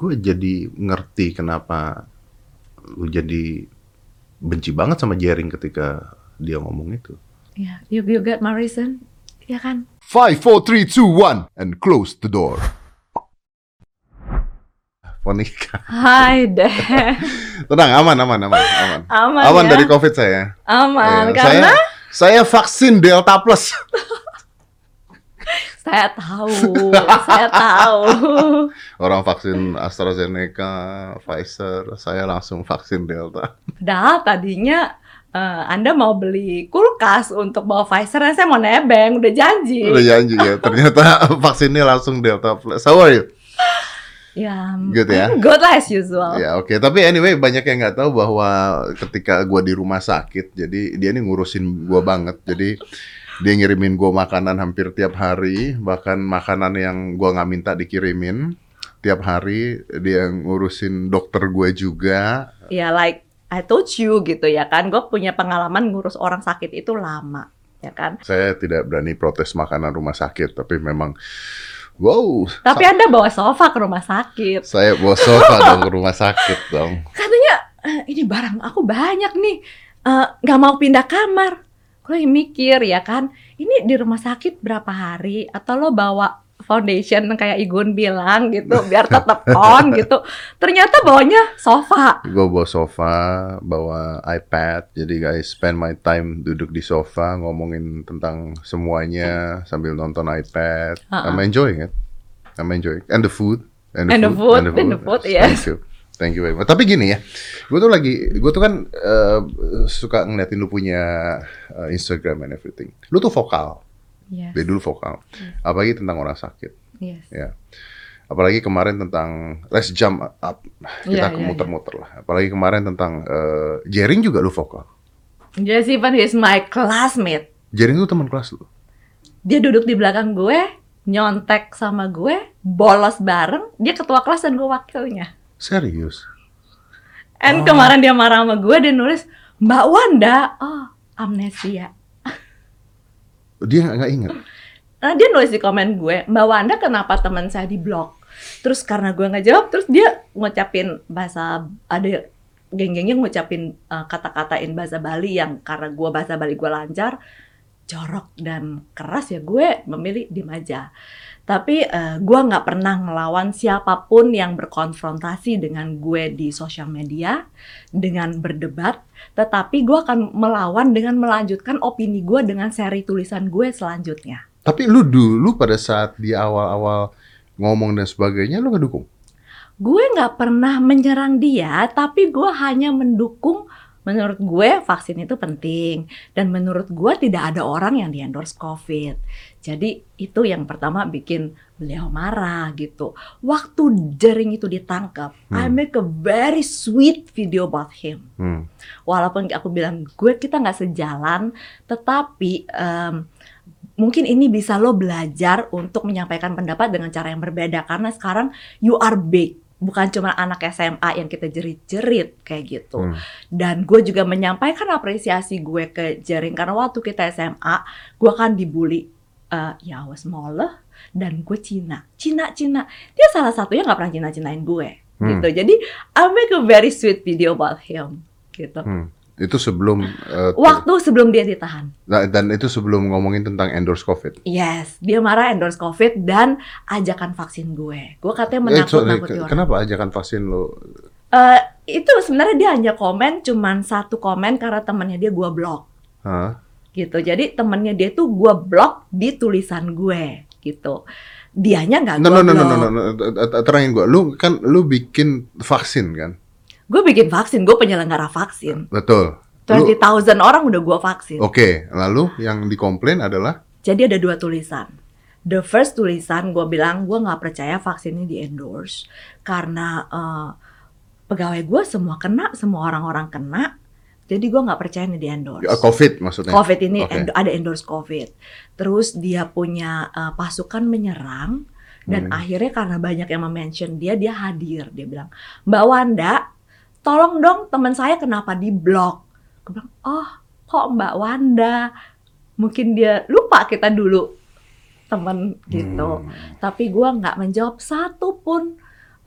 gue jadi ngerti kenapa lu jadi benci banget sama Jering ketika dia ngomong itu. Ya, you, you get my reason? Ya kan? Five, four, three, two, one, and close the door. Monica. Hai deh. Tenang, aman, aman, aman, aman. Aman, Aman ya? dari COVID saya. Aman, Iya, karena saya, saya vaksin Delta Plus. saya tahu, saya tahu. Orang vaksin AstraZeneca, Pfizer, saya langsung vaksin Delta. Padahal tadinya eh, Anda mau beli kulkas untuk bawa Pfizer, saya mau nebeng, udah janji. Udah janji ya, ternyata vaksinnya langsung Delta Plus. How are you? Ya, Good ya? Good lah as usual. Ya oke, tapi anyway banyak yang nggak tahu bahwa ketika gua di rumah sakit, jadi dia ini ngurusin gua banget. Jadi dia ngirimin gua makanan hampir tiap hari, bahkan makanan yang gua nggak minta dikirimin tiap hari. Dia ngurusin dokter gue juga. Ya, like I told you gitu ya kan, gue punya pengalaman ngurus orang sakit itu lama, ya kan. Saya tidak berani protes makanan rumah sakit, tapi memang wow. Tapi Anda bawa sofa ke rumah sakit. saya bawa sofa dong ke rumah sakit dong. Katanya "Eh, ini barang aku banyak nih, Eh, nggak mau pindah kamar. Gue lagi mikir ya kan, ini di rumah sakit berapa hari? Atau lo bawa foundation kayak Igun bilang gitu, biar tetap on gitu. Ternyata bawanya sofa. Gue bawa sofa, bawa iPad, jadi guys spend my time duduk di sofa ngomongin tentang semuanya sambil nonton iPad. Ha-ha. I'm enjoying it. I'm enjoying and the food And the food, and the food, yes. Thank you. Thank you very much. Tapi gini ya, gue tuh lagi, gue tuh kan eh, suka ngeliatin lu punya eh, Instagram and everything. Lu tuh vokal, Yes. dari dulu vokal. Apalagi tentang orang sakit. yes. Ya. Apalagi kemarin tentang let's jump up. Kita Iya, ke iya, muter-muter lah. Apalagi kemarin tentang eh, Jering juga lu vokal. Just even he's my classmate. Jering itu teman kelas lu. Dia duduk di belakang gue, nyontek sama gue, bolos bareng. Dia ketua kelas dan gue wakilnya. Serius. And kemarin dia marah sama gue, dia nulis, Mbak Wanda, oh amnesia. Dia nggak ingat. Nah, dia nulis di komen gue, Mbak Wanda kenapa teman saya di blok? Terus karena gue nggak jawab, terus dia ngucapin bahasa ada geng-gengnya ngucapin uh, kata-katain bahasa Bali yang karena gue bahasa Bali gue lancar, jorok dan keras ya gue memilih diem aja. Tapi uh, gue nggak pernah ngelawan siapa pun yang berkonfrontasi dengan gue di sosial media dengan berdebat, tetapi gue akan melawan dengan melanjutkan opini gue dengan seri tulisan gue selanjutnya. Tapi lu dulu pada saat di awal-awal ngomong dan sebagainya lu ngedukung. gue nggak pernah menyerang dia, tapi gue hanya mendukung. Menurut gue vaksin itu penting dan menurut gue tidak ada orang yang di endorse COVID. Jadi itu yang pertama bikin beliau marah gitu. Waktu Jering itu ditangkap, I Hmm. make a very sweet video about him. Hmm. Walaupun aku bilang gue kita nggak sejalan, tetapi em, mungkin ini bisa lo belajar untuk menyampaikan pendapat dengan cara yang berbeda karena sekarang you are big bukan cuma anak SMA yang kita jerit-jerit kayak gitu. Hmm. Dan gue juga menyampaikan apresiasi gue ke Jering karena waktu kita SMA gue kan dibully eh, ya was smaller dan gue Cina, Cina Cina. Dia salah satunya nggak pernah Cina-cinain gue Hmm. gitu. Jadi I make a very sweet video about him gitu. Hmm. Itu sebelum eh, Waktu sebelum dia ditahan. Nah, dan itu sebelum ngomongin tentang endorse COVID. Yes, dia marah endorse COVID dan ajakan vaksin gue. Gue Eh, katanya sorry, menakut-nakuti orang. kenapa ajakan vaksin lu? Eh, itu sebenarnya dia hanya komen cuman satu komen karena temannya dia gue blok Hah? Gitu. Jadi temannya dia tuh gue blok di tulisan gue gitu. Dianya nggak No, no, gue no, no, no, no, no, no, terangin gua. Lu kan lu bikin vaksin kan? Gue bikin vaksin, gue penyelenggara vaksin. Betul. Lu- 20.000 orang udah gue vaksin. Oke, lalu yang dikomplain adalah Jadi ada dua tulisan. The first tulisan gue bilang gue nggak percaya vaksin ini di endorse karena eh, pegawai gue semua kena, semua orang-orang kena. Jadi gue nggak percaya ini di endorse. ya, COVID maksudnya. COVID ini Oke. endo- ada endorse COVID. Terus dia punya eh, pasukan menyerang dan Hmm. akhirnya karena banyak yang mention dia, dia hadir. Dia bilang, Mbak Wanda, tolong dong teman saya kenapa di blok? Gue bilang, oh kok Mbak Wanda? Mungkin dia lupa kita dulu teman gitu. Hmm. Tapi gua nggak menjawab satu pun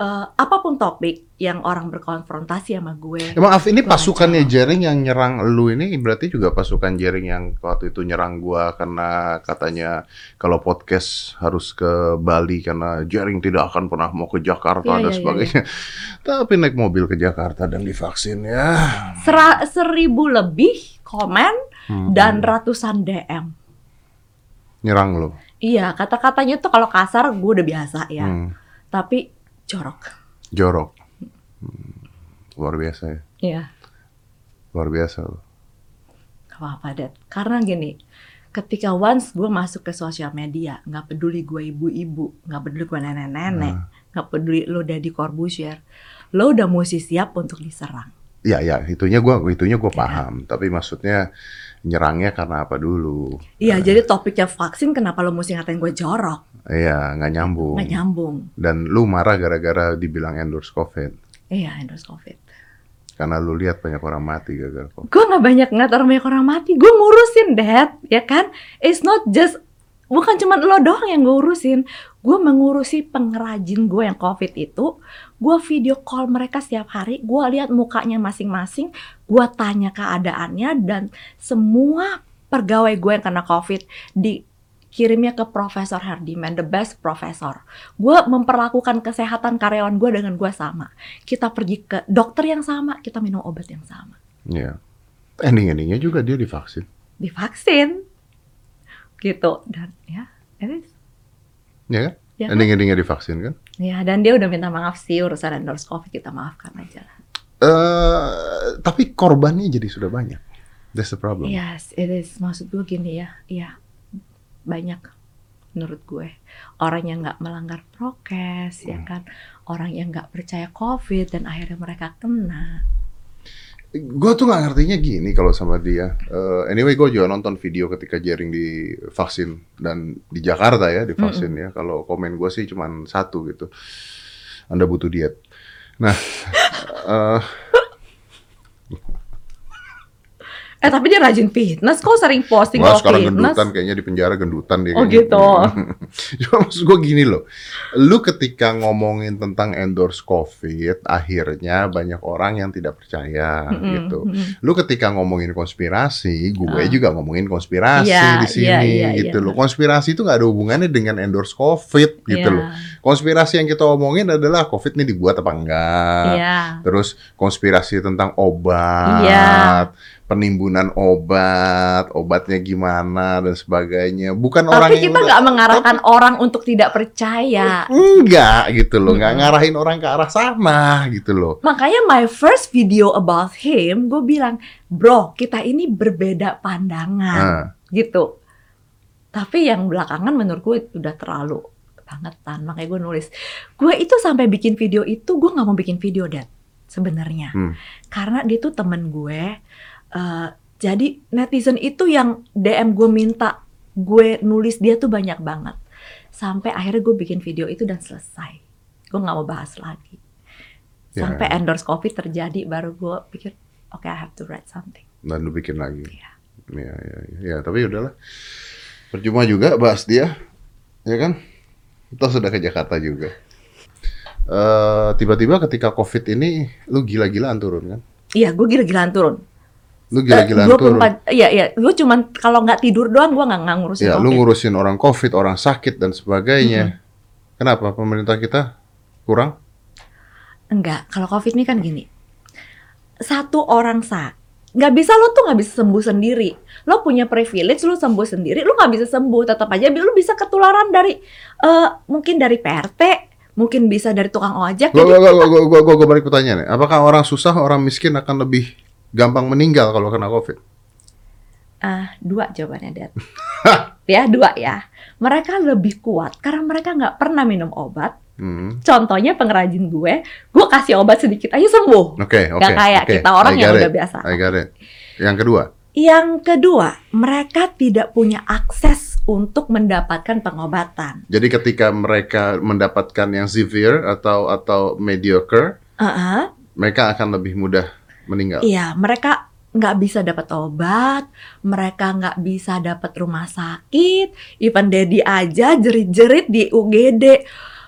eh, apa pun topik yang orang berkonfrontasi sama gue. Emang Af ini pasukannya. Jering yang nyerang lu ini berarti juga pasukan Jering yang waktu itu nyerang gua karena katanya kalau podcast harus ke Bali karena Jering tidak akan pernah mau ke Jakarta Iya, dan iya, iya, sebagainya. Tapi naik mobil ke Jakarta dan divaksin ya. Sera- seribu lebih komen Hmm. dan ratusan DM. nyerang lu. Iya, kata-katanya tuh kalau kasar gue udah biasa ya. Hmm. Tapi jorok. Jorok. Hmm. Luar biasa ya. Iya, Luar biasa lu. gak apa-apa, Dad. Karena gini, ketika once gue masuk ke sosial media, nggak peduli gue ibu-ibu, nggak peduli gue nenek-nenek, nggak peduli lo Daddy Corbusier, lo udah mesti siap untuk diserang. Ya ya, itunya gua itunya gua Iya. paham, tapi maksudnya nyerangnya karena apa dulu? Iya, jadi topiknya vaksin kenapa lo mesti ngatain gue jorok? Iya, nggak nyambung. Nggak nyambung. Dan lu marah gara-gara dibilang endorse COVID. Iya, endorse COVID. Karena lu lihat banyak orang mati gara-gara COVID. gue nggak banyak ngeliat orang banyak orang mati gue ngurusin dad ya kan it's not just bukan cuma lo doang yang gue urusin gue mengurusi pengrajin gue yang covid itu gue video call mereka setiap hari gue lihat mukanya masing-masing gue tanya keadaannya dan semua pegawai gue yang kena covid dikirimnya ke Profesor Herdiman the best professor gue memperlakukan kesehatan karyawan gue dengan gue sama kita pergi ke dokter yang sama kita minum obat yang sama Iya. Ending-endingnya juga dia divaksin. divaksin gitu dan ya it is. Ya kan? Ya kan? Ending-endingnya divaksin kan? ya dan dia udah minta maaf sih urusan endorse covid kita maafkan aja lah Eh, tapi korbannya jadi sudah banyak. That's the problem. yes it is maksud gue gini ya iya banyak menurut gue orang yang nggak melanggar prokes ya Hmm. kan orang yang nggak percaya covid dan akhirnya mereka kena Gue tuh nggak ngertinya gini kalau sama dia. Eh, anyway, gue juga nonton video ketika Jering divaksin dan di Jakarta ya divaksin ya. Kalau komen gue sih cuman satu gitu. Anda butuh diet. Nah, eh, eh tapi dia rajin fitness kok sering posting kalau sekarang fitness gendutan kayaknya di penjara gendutan dia. Oh, kayaknya. gitu. Cuma maksud gue gini loh, lu ketika ngomongin tentang endorse COVID, akhirnya banyak orang yang tidak percaya Mm-mm, gitu. mm-mm. lu ketika ngomongin konspirasi, gue Ah. juga ngomongin konspirasi Iya, di sini iya, iya, gitu iya. loh. Konspirasi itu nggak ada hubungannya dengan endorse COVID gitu Iya, loh. Konspirasi yang kita omongin adalah COVID ini dibuat apa enggak. Iya. Terus konspirasi tentang obat, Iya. Penimbunan obat, obatnya gimana dan sebagainya. Bukan orang Tapi yang kita nggak mengarahkan orang untuk tidak percaya. enggak gitu loh, nggak Mm-mm. ngarahin orang ke arah sana gitu loh. Makanya my first video about him, gue bilang, bro, kita ini berbeda pandangan, Nah, gitu. Tapi yang belakangan menurut gue udah terlalu kebangetan. Makanya gue nulis, gue itu sampai bikin video itu, gue nggak mau bikin video, Dad, sebenarnya. Hmm. Karena dia tuh temen gue. Eh, jadi netizen itu yang DM gue minta gue nulis dia tuh banyak banget. Sampai akhirnya gue bikin video itu dan selesai. Gue nggak mau bahas lagi. Ya. Sampai endorse covid terjadi baru gue pikir, oke I have to write something. dan lu bikin lagi. Iya. Ya, ya, ya, ya, tapi udahlah. Percuma juga bahas dia, ya kan? Toh sudah ke Jakarta juga. Eh, tiba-tiba ketika COVID ini, lu gila-gilaan turun kan? Iya, gue gila-gilaan turun. Lu gila-gilaan Eh, turun. 24 Iya, iya. Gue cuman kalau nggak tidur doang, gue nggak ngurusin Ya, lu ngurusin orang COVID, orang sakit dan sebagainya. Kenapa pemerintah kita kurang? Enggak, kalau COVID ini kan gini. Satu orang sakit, nggak bisa lo tuh nggak bisa sembuh sendiri. Lo punya privilege, lo sembuh sendiri, lo nggak bisa sembuh. Tetap aja lo bisa ketularan dari eh, mungkin dari PRT, mungkin bisa dari tukang ojek. Gua, gua, gua, gua, gua, gua, gua balik pertanyaan Apakah orang susah, orang miskin akan lebih gampang meninggal kalau kena COVID? ah, dua jawabannya, Dad. ya, dua ya. Mereka lebih kuat karena mereka nggak pernah minum obat. Hmm. Contohnya pengrajin gue, gue kasih obat sedikit aja sembuh. Oke, oke. Nggak kayak oke. kita orang yang udah biasa. I got it. Yang kedua, Yang kedua, mereka tidak punya akses untuk mendapatkan pengobatan. Jadi ketika mereka mendapatkan yang severe atau atau mediocre, Uh-uh. mereka akan lebih mudah meninggal. Iya, mereka nggak bisa dapat obat, mereka nggak bisa dapat rumah sakit, even Dedi aja jerit-jerit di UGD.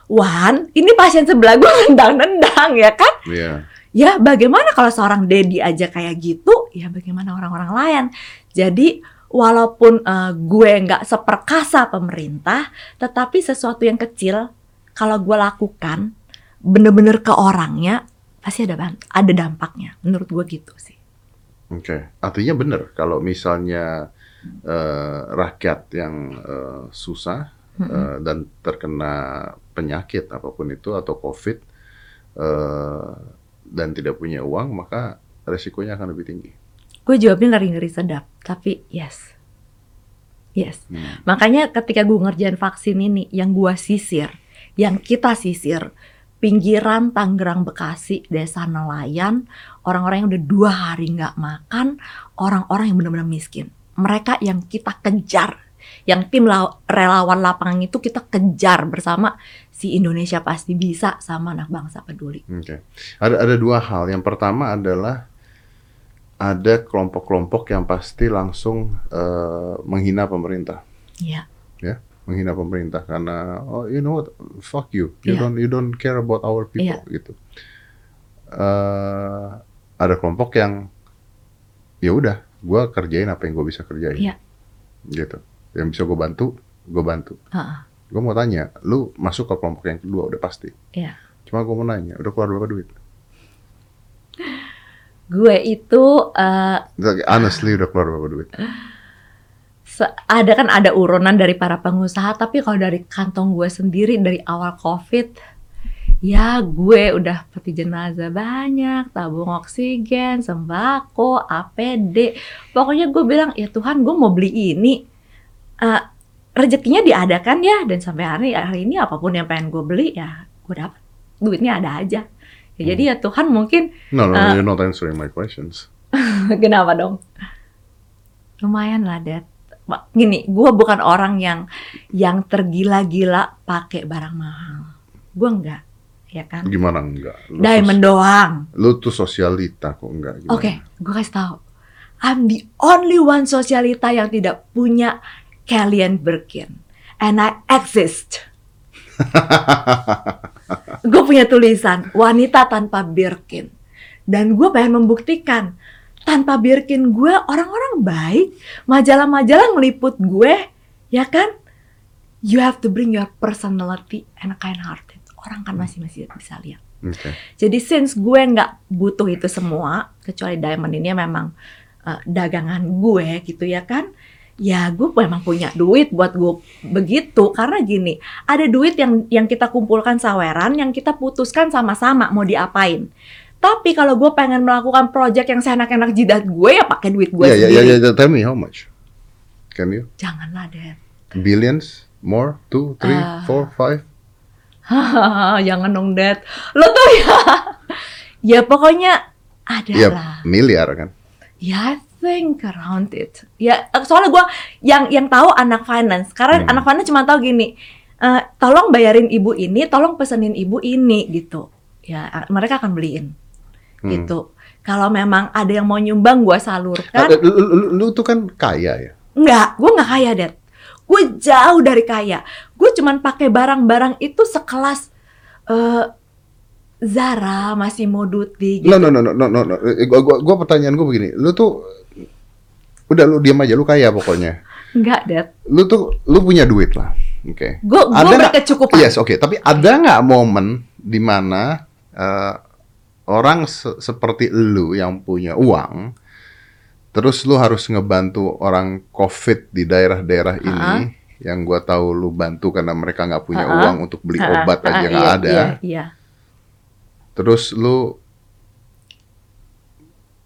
Wan, ini pasien sebelah gue nendang-nendang ya kan? Iya. Ya bagaimana kalau seorang Dedi aja kayak gitu, ya bagaimana orang-orang lain? Jadi walaupun eh, gue nggak seperkasa pemerintah, tetapi sesuatu yang kecil kalau gue lakukan bener-bener ke orangnya pasti ada ada dampaknya. Menurut gue gitu sih. Oke, artinya benar kalau misalnya eh, rakyat yang eh, susah eh, dan terkena penyakit apa pun itu atau COVID eh, dan tidak punya uang, maka resikonya akan lebih tinggi. Gue jawabnya ngeri-ngeri sedap, tapi yes. Yes. Hmm. Makanya ketika gue ngerjain vaksin ini, yang gue sisir, yang kita sisir, pinggiran Tangerang Bekasi, desa nelayan, orang-orang yang udah dua hari nggak makan, orang-orang yang benar-benar miskin. Mereka yang kita kejar, yang tim la- relawan lapangan itu kita kejar bersama si Indonesia pasti bisa sama anak bangsa peduli. Oke, ada ada dua hal. Yang pertama adalah ada kelompok-kelompok yang pasti langsung eh, menghina pemerintah. Iya. ya menghina pemerintah karena oh you know what fuck you you Iya. don't you don't care about our people Iya. gitu Eh, ada kelompok yang ya udah gue kerjain apa yang gue bisa kerjain Iya. gitu yang bisa gue bantu gue bantu Heeh. gue mau tanya lu masuk ke kelompok yang kedua udah pasti Iya. cuma gue mau nanya udah keluar berapa duit Gue itu eh, honestly udah keluar berapa duit ada kan ada urunan dari para pengusaha tapi kalau dari kantong gue sendiri dari awal covid ya gue udah peti jenazah banyak tabung oksigen sembako APD pokoknya gue bilang ya Tuhan gue mau beli ini Eh, rezekinya diadakan ya dan sampai hari hari ini apa pun yang pengen gue beli ya gue dapat duitnya ada aja ya, jadi ya Tuhan mungkin no no, Eh. you're not answering my questions Kenapa dong? Lumayan lah, Dad. Gini, gue bukan orang yang yang tergila-gila pakai barang mahal. Gue enggak, ya kan? gimana enggak lu, Diamond doang. sos- lu tuh sosialita kok enggak? Oke, gue kasih tahu. I'm the only one sosialita yang tidak punya Kellyanne Birkin. And I exist. gue punya tulisan wanita tanpa Birkin. Dan gue pengen membuktikan tanpa Birkin gue orang-orang baik, majalah-majalah ngeliput gue, ya kan? You have to bring your personality and kind hearted. Orang kan masih masih bisa lihat. Oke. Jadi since gue nggak butuh itu semua, kecuali diamond ini memang uh, dagangan gue gitu ya kan, ya gue memang punya duit buat gue begitu karena gini, ada duit yang yang kita kumpulkan saweran, yang kita putuskan sama-sama mau diapain. Tapi kalau gue pengen melakukan project yang seenak-enak jidat gue ya pakai duit gue Yeah, yeah, sendiri. yeah, yeah. Tell me how much? Can you? Janganlah deh. Billions? More? Two? Three? Ah. four? Five? Jangan dong, Dad. Lo tuh ya. ya pokoknya ada Ya, lah. miliar kan? Ya, I think around it. Ya, soalnya gue yang yang tahu anak finance. Karena Hmm. anak finance cuma tahu gini, eh, tolong bayarin ibu ini, tolong pesenin ibu ini gitu. Ya, mereka akan beliin Hmm. gitu. Kalau memang ada yang mau nyumbang, gue salurkan. Ah, Lu, lu, lu- lu tuh kan kaya ya? Enggak, gue nggak kaya, Dad. Gue jauh dari kaya. Gue cuman pakai barang-barang itu sekelas eh Zara, Massimo Dutti gitu. No, no, no, no, no, no. no. Eh, Gua, gua, gua pertanyaan gua begini. Lu tuh udah lu diam aja, lu kaya pokoknya. Enggak, Dad. Lu tuh lu punya duit lah. Oke. Gue Ada gue berkecukupan. Yes, oke. Tapi ada nggak momen di mana eh, orang se- seperti lu yang punya uang, terus lu harus ngebantu orang COVID di daerah-daerah ini, yang gua tahu lu bantu karena mereka nggak punya Ha-ha. uang untuk beli Ah, obat ah, aja ah, nggak iya, ada. Iya, iya. Terus lu,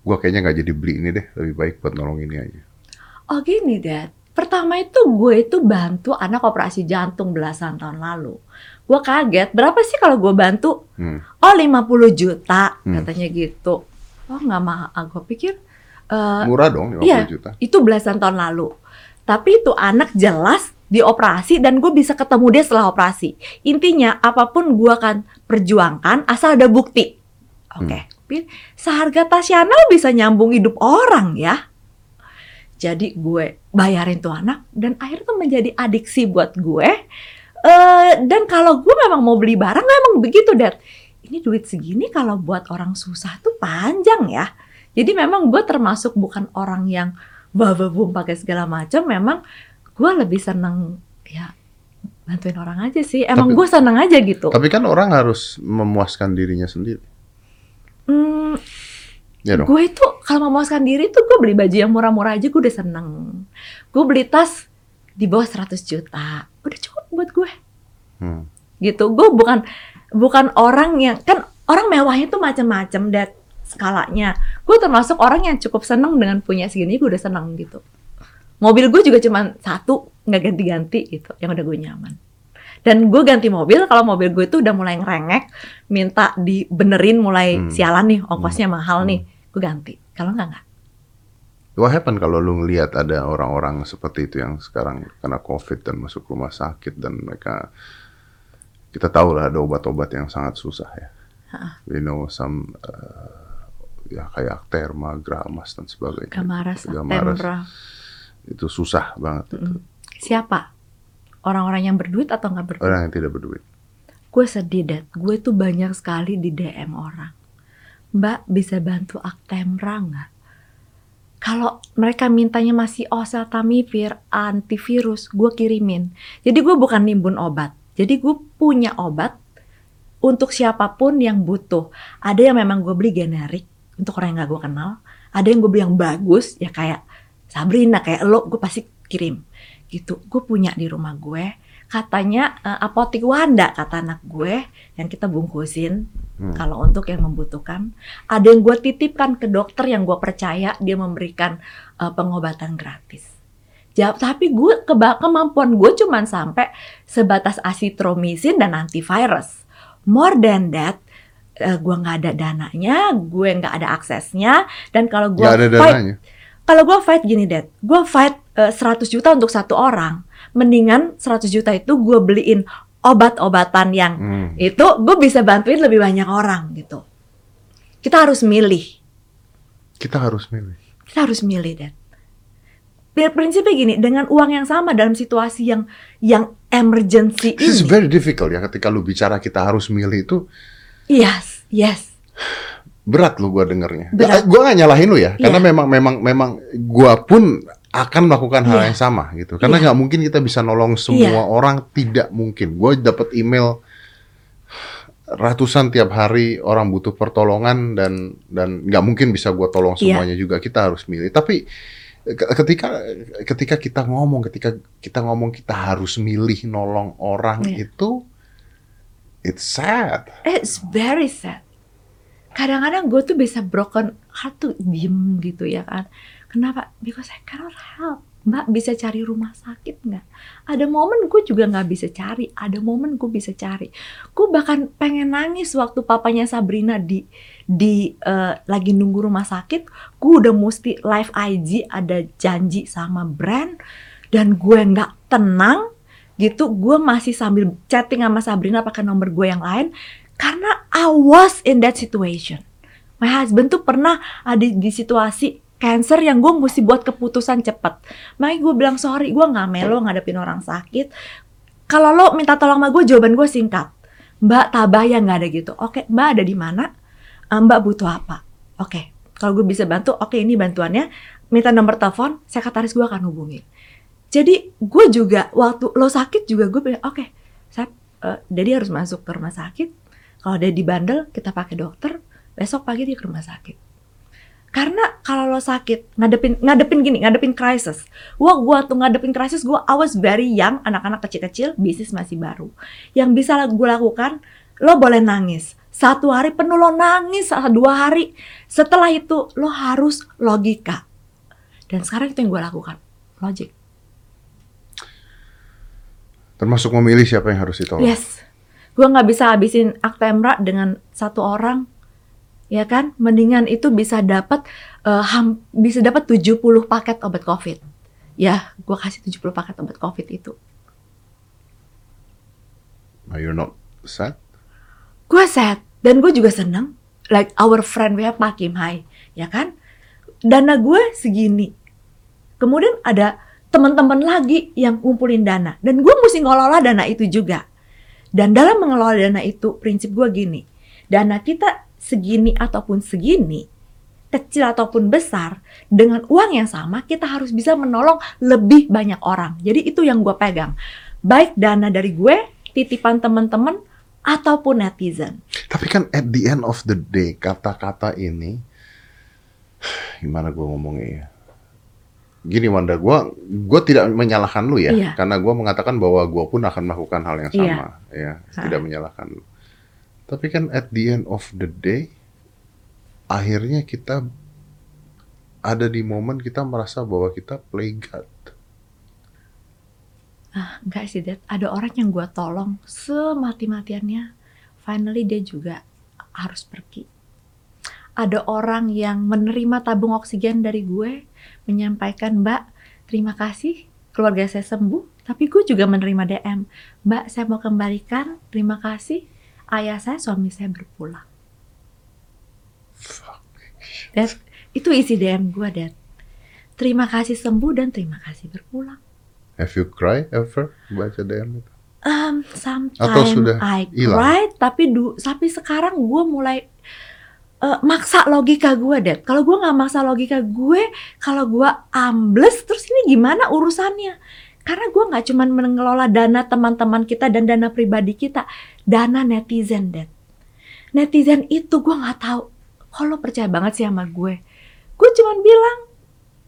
gua kayaknya nggak jadi beli ini deh, lebih baik buat nolong ini aja. Oh gini, Dad. Pertama itu gue itu bantu anak operasi jantung belasan tahun lalu. Gue kaget, berapa sih kalau gue bantu? Hmm. Oh 50 juta, Hmm. katanya gitu. Oh nggak mahal, gue pikir eh, Murah dong, 50 iya. juta. itu belasan tahun lalu. Tapi itu anak jelas dioperasi dan gue bisa ketemu dia setelah operasi. Intinya apa pun gue akan perjuangkan asal ada bukti. Oke, Pi, seharga Tasyana bisa nyambung hidup orang ya. Jadi gue bayarin tuh anak dan akhirnya tuh menjadi adiksi buat gue. Eh, dan kalau gue memang mau beli barang memang begitu Dad. Ini duit segini kalau buat orang susah tuh panjang ya. Jadi memang gue termasuk bukan orang yang bababum pakai segala macam. Memang gue lebih seneng ya bantuin orang aja sih. Emang gue seneng aja gitu. Tapi kan orang harus memuaskan dirinya sendiri. Hmm, Ya dong. gue itu kalau memuaskan diri tuh gue beli baju yang murah-murah aja gue udah seneng. Gue beli tas di bawah 100 juta. Udah cukup buat gue. Hmm. gitu. Gue bukan bukan orang yang kan orang mewahnya tuh macam-macam dan skalanya. Gue termasuk orang yang cukup seneng dengan punya segini gue udah seneng gitu. Mobil gue juga cuma satu nggak ganti-ganti gitu yang udah gue nyaman. Dan gue ganti mobil kalau mobil gue itu udah mulai ngerengek minta dibenerin mulai Hmm. sialan nih ongkosnya mahal nih gue ganti. Kalau nggak nggak What happen kalau lu ngelihat ada orang-orang seperti itu yang sekarang kena COVID dan masuk rumah sakit dan mereka kita tahu lah ada obat-obat yang sangat susah ya. We know some uh, ya kayak Akterma, Gramas dan sebagainya. Gamaras, Gamaras. Tempra. Itu susah banget itu. siapa orang-orang yang berduit atau nggak berduit Orang yang tidak berduit. gue sedih dad gue tuh banyak sekali di DM orang mbak bisa bantu Actemra nggak kalau mereka mintanya masih oseltamivir antivirus gue kirimin. Jadi gue bukan nimbun obat. Jadi gue punya obat untuk siapa pun yang butuh. Ada yang memang gue beli generik untuk orang yang gak gue kenal. Ada yang gue beli yang bagus ya kayak Sabrina kayak lo gue pasti kirim. Gitu. Gue punya di rumah gue. Katanya eh, apotik Wanda kata anak gue yang kita bungkusin Hmm. kalau untuk yang membutuhkan ada yang gue titipkan ke dokter yang gue percaya dia memberikan eh, pengobatan gratis Jawab, tapi gue keba- kemampuan gue cuman sampai sebatas asitromisin dan antivirus more than that eh, gue nggak ada dananya gue nggak ada aksesnya dan kalau gue fight dananya. kalau gue fight gini, Dad. Gue fight eh, 100 juta untuk satu orang. Mendingan 100 juta itu gue beliin obat-obatan yang Hmm. itu gue bisa bantuin lebih banyak orang gitu. Kita harus milih. Kita harus milih. Kita harus milih. Biar prinsipnya gini, dengan uang yang sama dalam situasi yang yang emergency This is ini. very difficult ya ketika lu bicara kita harus milih itu Yes, yes. berat lu gua dengernya. Berat. Gua, gak nyalahin lu ya, karena Iya. memang memang memang gua pun akan melakukan hal Iya. yang sama gitu. Karena Iya. nggak mungkin kita bisa nolong semua orang, tidak mungkin. Gue dapat email ratusan tiap hari orang butuh pertolongan dan dan nggak mungkin bisa gua tolong Iya. semuanya juga. Kita harus milih. Tapi ke- ketika ketika kita ngomong, ketika kita ngomong kita harus milih nolong orang Iya. itu it's sad. It's very sad. Kadang-kadang gue tuh bisa broken heart tuh diem gitu ya kan. Kenapa? Because I cannot help. Mbak bisa cari rumah sakit nggak? Ada momen gue juga nggak bisa cari. Ada momen gue bisa cari. Gue bahkan pengen nangis waktu papanya Sabrina di di eh, lagi nunggu rumah sakit. Gue udah mesti live IG ada janji sama brand dan gue nggak tenang gitu. Gue masih sambil chatting sama Sabrina pakai nomor gue yang lain karena I was in that situation. My husband tuh pernah ada di situasi cancer yang gue mesti buat keputusan cepat. Makanya gue bilang sorry, gue nggak melo ngadepin orang sakit. Kalau lo minta tolong sama gue, jawaban gue singkat. Mbak tabah ya nggak ada gitu. Oke, Mbak ada di mana? Eh, Mbak butuh apa? Oke, kalau gue bisa bantu, oke ini bantuannya. Minta nomor telepon, sekretaris gue akan hubungi. Jadi gue juga waktu lo sakit juga gue bilang oke, saya eh, Dedi harus masuk ke rumah sakit. Kalau Dedi bandel, kita pakai dokter. Besok pagi dia ke rumah sakit. Karena kalau lo sakit, ngadepin ngadepin gini, ngadepin krisis. Wah, gua tuh ngadepin krisis, gua I was very young, anak-anak kecil-kecil, bisnis masih baru. Yang bisa gue lakukan, lo boleh nangis. Satu hari penuh lo nangis, dua hari. Setelah itu lo harus logika. Dan sekarang itu yang gue lakukan, logic. Termasuk memilih siapa yang harus ditolong. Yes. Gue nggak bisa habisin Actemra dengan satu orang. Ya kan? Mendingan itu bisa dapat ham- bisa dapat 70 paket obat Covid. Ya, gue kasih 70 paket obat Covid itu. Are you not sad? Gue sad dan gue juga seneng. Like our friend we have Pak Kim Hai, ya kan? Dana gue segini. Kemudian ada teman-teman lagi yang ngumpulin dana dan gue mesti ngelola dana itu juga. Dan dalam mengelola dana itu prinsip gue gini, dana kita segini ataupun segini, kecil ataupun besar, dengan uang yang sama kita harus bisa menolong lebih banyak orang. Jadi itu yang gue pegang. Baik dana dari gue, titipan teman-teman, ataupun netizen. Tapi kan at the end of the day kata-kata ini gimana gue ngomongnya ya? Gini Wanda, gue gue tidak menyalahkan lu ya, Iya. karena gue mengatakan bahwa gue pun akan melakukan hal yang Iya. sama, ya tidak menyalahkan lu. Tapi kan at the end of the day, akhirnya kita ada di momen kita merasa bahwa kita play God. Ah, enggak sih, Dad. Ada orang yang gue tolong semati-matiannya. Finally dia juga harus pergi. Ada orang yang menerima tabung oksigen dari gue, menyampaikan, Mbak, terima kasih keluarga saya sembuh. Tapi gue juga menerima DM, Mbak, saya mau kembalikan, terima kasih. Ayah saya, suami saya berpulang. Fuck. Dad, itu isi DM gue, Dad. Terima kasih sembuh dan terima kasih berpulang. Have you cry ever baca DM itu? Um, Atau sometimes sudah I cry, tapi du, tapi sekarang gue mulai eh, maksa logika gue, Dad. Kalau gue nggak maksa logika gue, kalau gue ambles, terus ini gimana urusannya? Karena gue nggak cuma mengelola dana teman-teman kita dan dana pribadi kita, dana netizen, Dad. Netizen itu gue nggak tahu. Kalau percaya banget sih sama gue, gue cuman bilang,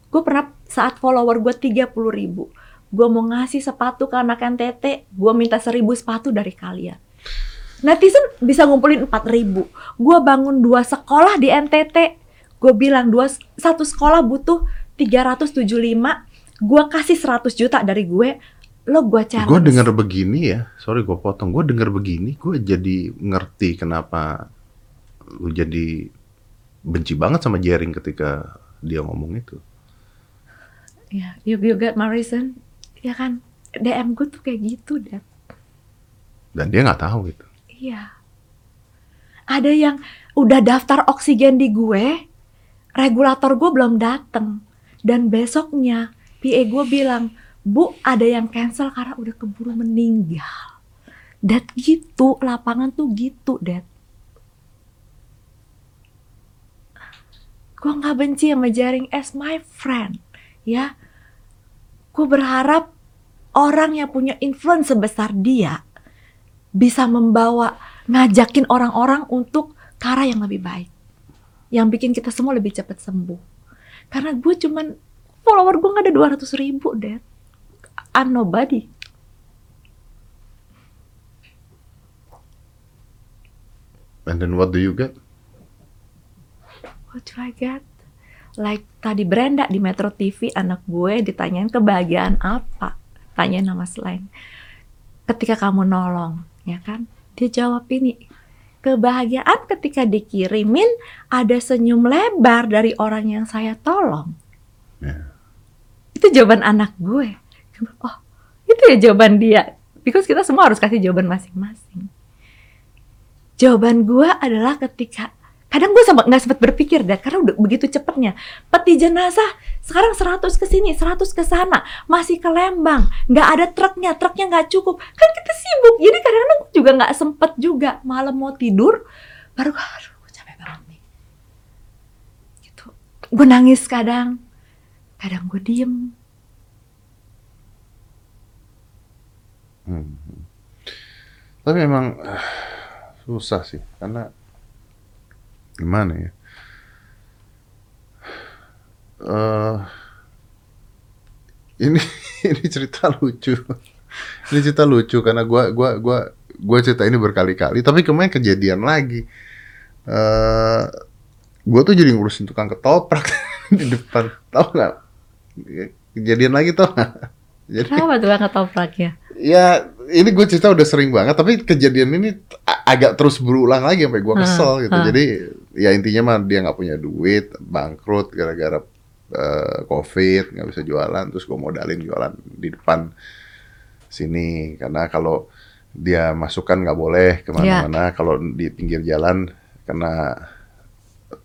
gue pernah saat follower gue 30 ribu, gue mau ngasih sepatu ke anak NTT, gue minta seribu sepatu dari kalian. Netizen bisa ngumpulin 4 ribu. Gue bangun dua sekolah di NTT. Gue bilang dua, satu sekolah butuh 375. Gue kasih 100 juta dari gue. Lo gue challenge. Gue dengar begini ya, sorry gue potong. Gue dengar begini, gue jadi ngerti kenapa lu jadi benci banget sama Jering ketika dia ngomong itu. Ya, you, you get my reason. Ya kan, DM gue tuh kayak gitu, Dad. Dan dia nggak tahu gitu. Iya. Ada yang udah daftar oksigen di gue, regulator gue belum dateng. Dan besoknya, PA gue bilang, Bu, ada yang cancel karena udah keburu meninggal. Dad gitu, lapangan tuh gitu, Dad. Gue nggak benci sama Jaring as my friend, ya. Gue berharap orang yang punya influence sebesar dia bisa membawa ngajakin orang-orang untuk ke yang lebih baik. Yang bikin kita semua lebih cepat sembuh. Karena gue cuman follower gue nggak ada 200 ribu, Dad. I'm nobody. And then what do you get? What do I get? Like tadi Brenda di Metro TV anak gue ditanyain kebahagiaan apa? Tanyain nama selain. Ketika kamu nolong, ya kan? Dia jawab ini. Kebahagiaan ketika dikirimin ada senyum lebar dari orang yang saya tolong. Ya. Itu jawaban anak gue. Oh, itu ya jawaban dia. Because kita semua harus kasih jawaban masing-masing. Jawaban gue adalah ketika kadang gue sempat nggak sempat berpikir deh karena udah begitu cepetnya peti jenazah sekarang 100 ke sini 100 ke sana masih ke Lembang. Nggak ada truknya truknya nggak cukup. Kan kita sibuk jadi kadang-kadang juga nggak sempet juga. Malam mau tidur baru aduh gue capek banget nih. Gitu. Gue nangis kadang. Kadang gue diem Hmm. Tapi memang ah, susah sih karena gimana ya? Eh, ini ini cerita lucu. Ini cerita lucu karena gua gua gua gua cerita ini berkali-kali. Tapi kemarin kejadian lagi. Eh, gua tuh jadi ngurusin tukang ketoprak di depan. Tahu nggak? Kejadian lagi tuh. Jadi kenapa nggak ketopraknya Ya, ini gue cerita udah sering banget, tapi kejadian ini agak terus berulang lagi sampai gue kesel Hmm, gitu. hmm. Jadi ya intinya mah dia nggak punya duit, bangkrut gara-gara eh, covid, nggak bisa jualan, terus gue modalin jualan di depan sini karena kalau dia masukkan nggak boleh ke mana-mana, kalau di pinggir jalan kena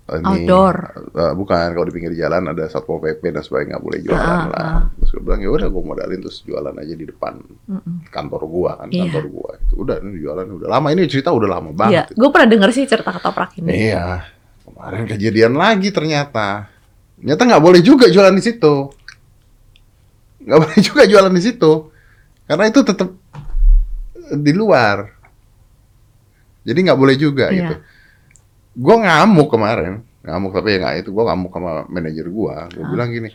ini Outdoor. eh, bukan kalau di pinggir jalan ada satpol pp dan sebagainya nggak boleh jualan Ah, lah. ah. Terus gue bilang ya udah gue modalin terus jualan aja di depan Mm-mm. kantor gua kan Iya. kantor gua itu udah ini jualan udah lama ini cerita udah lama Iya, banget. gue pernah denger sih cerita ketoprak ini. Iya kemarin kejadian lagi ternyata ternyata nggak boleh juga jualan di situ nggak boleh juga jualan di situ karena itu tetap di luar jadi nggak boleh juga Iya. gitu gua ngamuk kemarin. Ngamuk tapi ya nggak itu gua ngamuk sama manajer gua. Gua Ah. bilang gini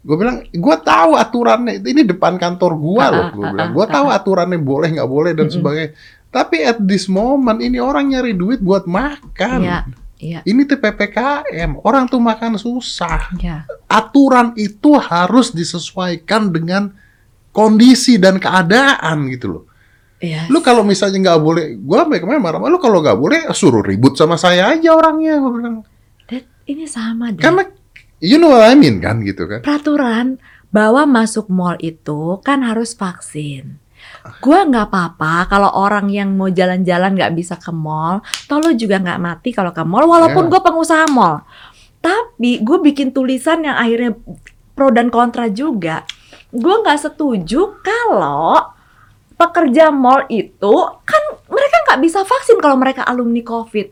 gua bilang gua tahu aturannya. Ini depan kantor Ah, loh ah, gua ah, bilang. ah, ah, tahu aturannya boleh nggak boleh dan sebagainya. Tapi at this moment ini orang nyari duit buat makan. Iya, iya, ini tuh PPKM, orang tuh makan susah. iya. Aturan itu harus disesuaikan dengan kondisi dan keadaan gitu loh. Iya. Lu kalau misalnya nggak boleh, gua sampai kemarin marah, lu kalau nggak boleh suruh ribut sama saya aja orangnya, gua bilang. Dad, ini sama deh. Karena you know what I mean kan gitu kan. peraturan bahwa masuk mall itu kan harus vaksin. Gua nggak apa-apa kalau orang yang mau jalan-jalan nggak bisa ke mall, toh lo juga nggak mati kalau ke mall, walaupun Ya. gue pengusaha mall. Tapi gue bikin tulisan yang akhirnya pro dan kontra juga. Gue nggak setuju kalau pekerja mall itu kan mereka nggak bisa vaksin kalau mereka alumni COVID.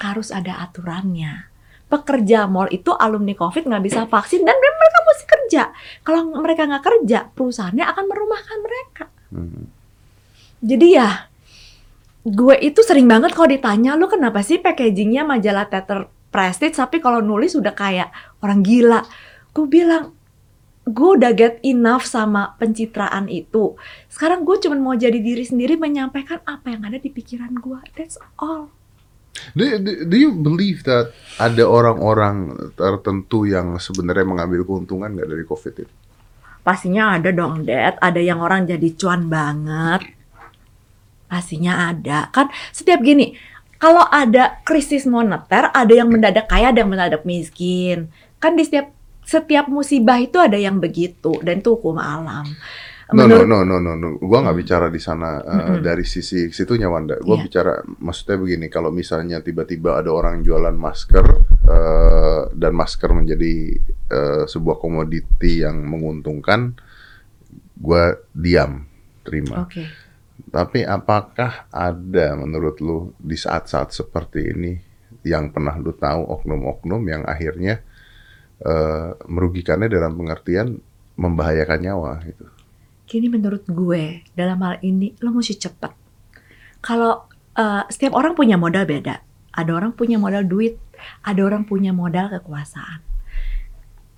Harus ada aturannya. Pekerja mall itu alumni COVID nggak bisa vaksin dan mereka mesti kerja. Kalau mereka nggak kerja, perusahaannya akan merumahkan mereka. Hmm. Jadi ya, gue itu sering banget kalau ditanya, lu kenapa sih packagingnya majalah Tether Prestige, tapi kalau nulis udah kayak orang gila. Gue bilang, gue udah get enough sama pencitraan itu. Sekarang gue cuma mau jadi diri sendiri menyampaikan apa yang ada di pikiran gue. That's all. Do, do, do you believe that ada orang-orang tertentu yang sebenarnya mengambil keuntungan nggak dari COVID itu? Pastinya ada dong, Dad. Ada yang orang jadi cuan banget. Pastinya ada. Kan setiap gini, kalau ada krisis moneter, ada yang mendadak kaya, ada yang mendadak miskin. Kan di setiap setiap musibah itu ada yang begitu dan itu hukum alam. No, Menurut- no, no, no, no, no. Gua nggak bicara di sana uh, Mm-mm. dari sisi situnya Wanda. Gua Iya. bicara, maksudnya begini, kalau misalnya tiba-tiba ada orang jualan masker uh, dan masker menjadi uh, sebuah komoditi yang menguntungkan, gua diam, terima. Oke. Tapi apakah ada menurut lu di saat-saat seperti ini yang pernah lu tahu oknum-oknum yang akhirnya uh, merugikannya dalam pengertian membahayakan nyawa gitu? Gini menurut gue, dalam hal ini lo mesti cepet. Kalau eh, setiap orang punya modal beda. Ada orang punya modal duit, ada orang punya modal kekuasaan.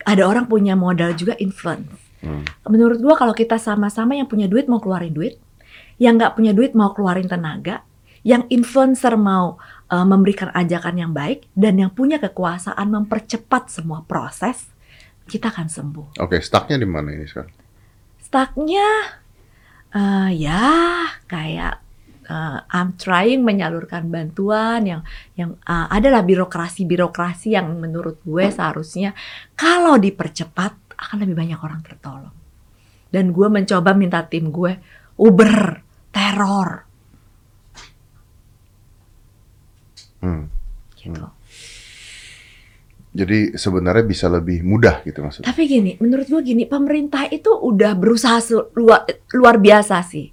Ada orang punya modal juga influence. Hmm. Menurut gua kalau kita sama-sama yang punya duit mau keluarin duit, yang nggak punya duit mau keluarin tenaga, yang influencer mau eh, memberikan ajakan yang baik, dan yang punya kekuasaan mempercepat semua proses, kita akan sembuh. Oke, stucknya di mana ini sekarang? Stucknya, eh, ya kayak eh, I'm trying menyalurkan bantuan yang yang eh, adalah birokrasi-birokrasi yang menurut gue seharusnya kalau dipercepat akan lebih banyak orang tertolong. Dan gue mencoba minta tim gue Uber teror Hmm. gitu. Jadi sebenarnya bisa lebih mudah gitu maksudnya. Tapi gini, menurut gue gini, pemerintah itu udah berusaha luar, luar biasa sih.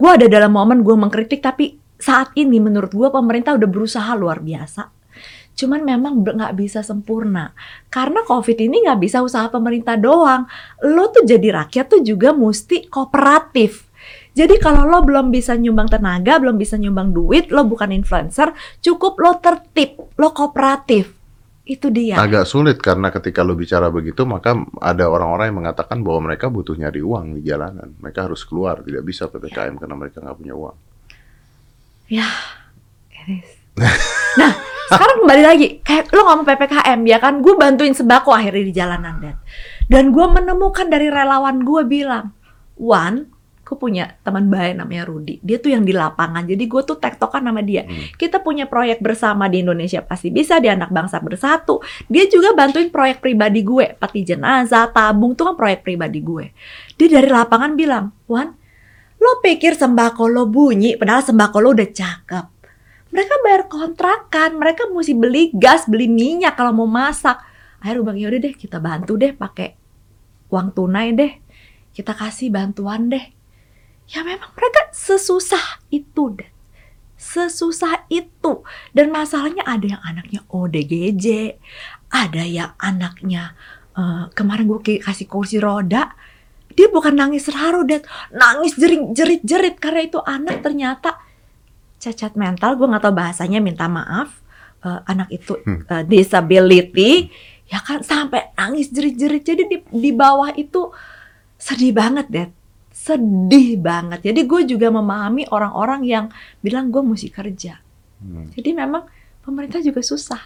Gue ada dalam momen gue mengkritik, tapi saat ini menurut gue pemerintah udah berusaha luar biasa. Cuman memang nggak bisa sempurna. Karena COVID ini nggak bisa usaha pemerintah doang. Lo tuh jadi rakyat tuh juga mesti kooperatif. Jadi kalau lo belum bisa nyumbang tenaga, belum bisa nyumbang duit, lo bukan influencer, cukup lo tertib, lo kooperatif. Itu dia. Agak sulit karena ketika lu bicara begitu maka ada orang-orang yang mengatakan bahwa mereka butuh nyari uang di jalanan. Mereka harus keluar, tidak bisa PPKM karena mereka nggak punya uang. Ya, it is. nah, sekarang kembali lagi, kayak lo ngomong PPKM ya kan, gue bantuin sembako akhirnya di jalanan dan dan gue menemukan dari relawan gue bilang, Wan, gue punya teman baik namanya Rudi, dia tuh yang di lapangan, jadi gue tuh tektokan sama dia. Hmm. Kita punya proyek bersama di Indonesia pasti bisa, di anak bangsa bersatu. Dia juga bantuin proyek pribadi gue, peti jenazah, tabung tuh kan proyek pribadi gue. Dia dari lapangan bilang, Wan, lo pikir sembako lo bunyi, padahal sembako lo udah cakep. Mereka bayar kontrakan, mereka mesti beli gas, beli minyak kalau mau masak. Akhirnya bilang, yaudah deh kita bantu deh pakai uang tunai deh. Kita kasih bantuan deh. Ya memang mereka sesusah itu deh. Sesusah itu. Dan masalahnya ada yang anaknya ODGJ, ada yang anaknya eh, kemarin gue kasih kursi roda, dia bukan nangis terharu, Dad. Nangis jerit jerit jerit karena itu anak ternyata cacat mental. Gue nggak tahu bahasanya. Minta maaf. Eh, anak itu eh, disability, ya kan sampai nangis jerit jerit. Jadi di di bawah itu sedih banget, Dad. Sedih banget. Jadi gue juga memahami orang-orang yang bilang gue mesti kerja. Hmm. Jadi memang pemerintah juga susah.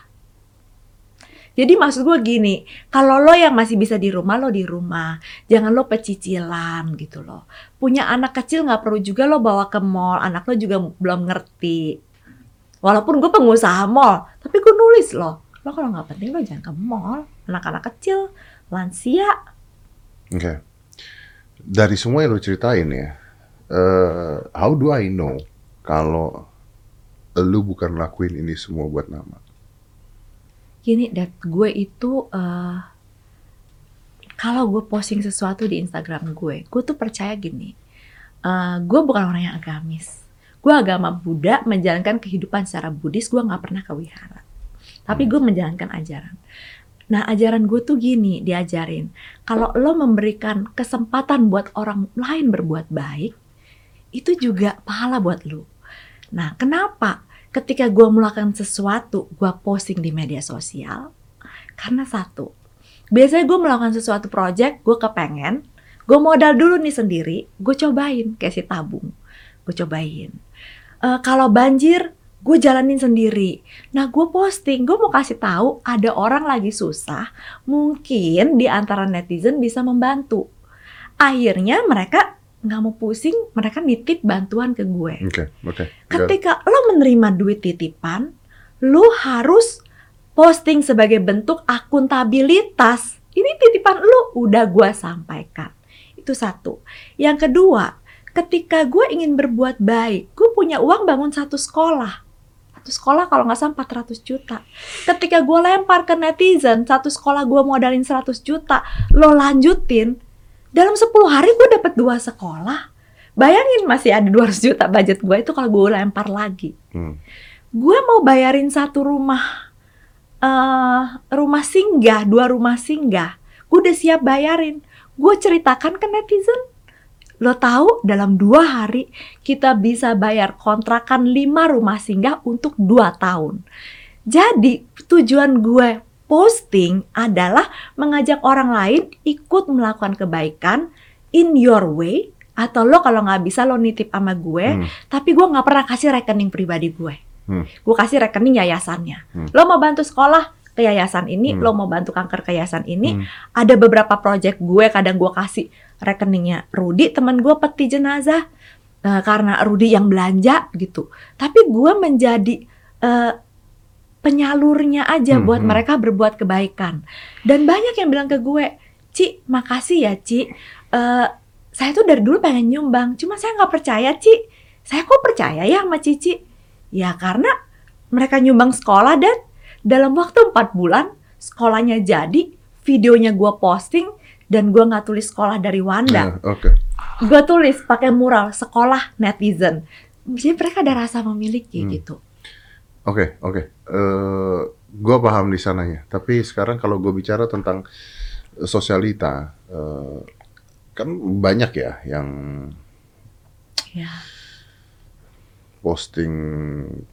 Jadi maksud gue gini, kalau lo yang masih bisa di rumah, lo di rumah. Jangan lo pecicilan gitu loh. Punya anak kecil nggak perlu juga lo bawa ke mall, anak lo juga belum ngerti. Walaupun gue pengusaha mall, tapi gue nulis loh. Lo kalau nggak penting lo jangan ke mall. Anak-anak kecil, lansia. Oke. Dari semua yang lo ceritain ya, eh, how do I know kalau lu bukan lakuin ini semua buat nama? Gini, Dad, gue itu eh, kalau gue posting sesuatu di Instagram gue, gue tuh percaya gini, eh, gue bukan orang yang agamis. Gue agama Buddha, menjalankan kehidupan secara Buddhis, gue nggak pernah ke wihara. Tapi gue menjalankan ajaran. Nah, ajaran gue tuh gini, diajarin. Kalau lo memberikan kesempatan buat orang lain berbuat baik, itu juga pahala buat lo. Nah, kenapa? ketika gue melakukan sesuatu, gue posting di media sosial. Karena satu, biasanya gue melakukan sesuatu project, gue kepengen, gue modal dulu nih sendiri, gue cobain kayak si tabung, gue cobain. Eh, kalau banjir, gue jalanin sendiri. Nah, gue posting, gue mau kasih tahu ada orang lagi susah, mungkin di antara netizen bisa membantu. Akhirnya mereka nggak mau pusing, mereka nitip bantuan ke gue. Oke, oke. Ketika lo menerima duit titipan, lo harus posting sebagai bentuk akuntabilitas. Ini titipan lo udah gua sampaikan. Itu satu. Yang kedua, ketika gue ingin berbuat baik, gue punya uang bangun satu sekolah. Satu sekolah kalau nggak salah 400 juta. Ketika gue lempar ke netizen, satu sekolah gue modalin 100 juta, lo lanjutin, dalam 10 hari gue dapet dua sekolah. Bayangin masih ada 200 juta budget gue itu kalau gue lempar lagi. Hmm. Gue mau bayarin satu rumah eh rumah singgah, dua rumah singgah. Gue udah siap bayarin. Gue ceritakan ke netizen. Lo tahu dalam dua hari kita bisa bayar kontrakan lima rumah singgah untuk dua tahun. Jadi tujuan gue posting adalah mengajak orang lain ikut melakukan kebaikan in your way atau lo kalau nggak bisa lo nitip sama gue Hmm. tapi gue nggak pernah kasih rekening pribadi gue Hmm. gue kasih rekening yayasannya Hmm. lo mau bantu sekolah ke yayasan ini Hmm. lo mau bantu kanker ke yayasan ini Hmm. ada beberapa project gue kadang gue kasih rekeningnya Rudi teman gue peti jenazah Eh, karena Rudi yang belanja gitu tapi gue menjadi eh, penyalurnya aja Hmm, buat hmm. mereka berbuat kebaikan dan banyak yang bilang ke gue Ci makasih ya Ci Eh, saya tuh dari dulu pengen nyumbang cuma saya nggak percaya Ci saya kok percaya ya sama Cici ya karena mereka nyumbang sekolah dan dalam waktu 4 bulan sekolahnya jadi videonya gue posting dan gue nggak tulis sekolah dari Wanda Nah, Oke. gue tulis pakai mural sekolah netizen jadi mereka ada rasa memiliki Hmm. gitu Oke, oke. Eh, gua paham di sananya. Tapi sekarang kalau gue bicara tentang sosialita, eh, kan banyak ya yang ya posting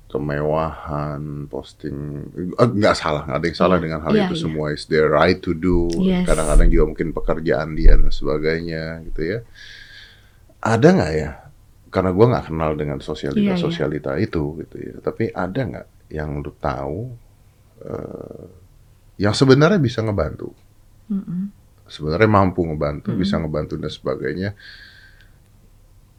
kemewahan, posting eh, nggak salah, nggak ada yang salah Iya, dengan hal iya, itu iya. semua. It's their right to do. Yes. Kadang-kadang juga mungkin pekerjaan dia dan sebagainya, gitu ya. Ada nggak ya? Karena gua nggak kenal dengan sosialita Iya, iya. itu, gitu ya. Tapi ada nggak yang lu tahu eh, yang sebenarnya bisa ngebantu? Mm-mm. sebenarnya mampu ngebantu, Mm-mm. bisa ngebantu dan sebagainya.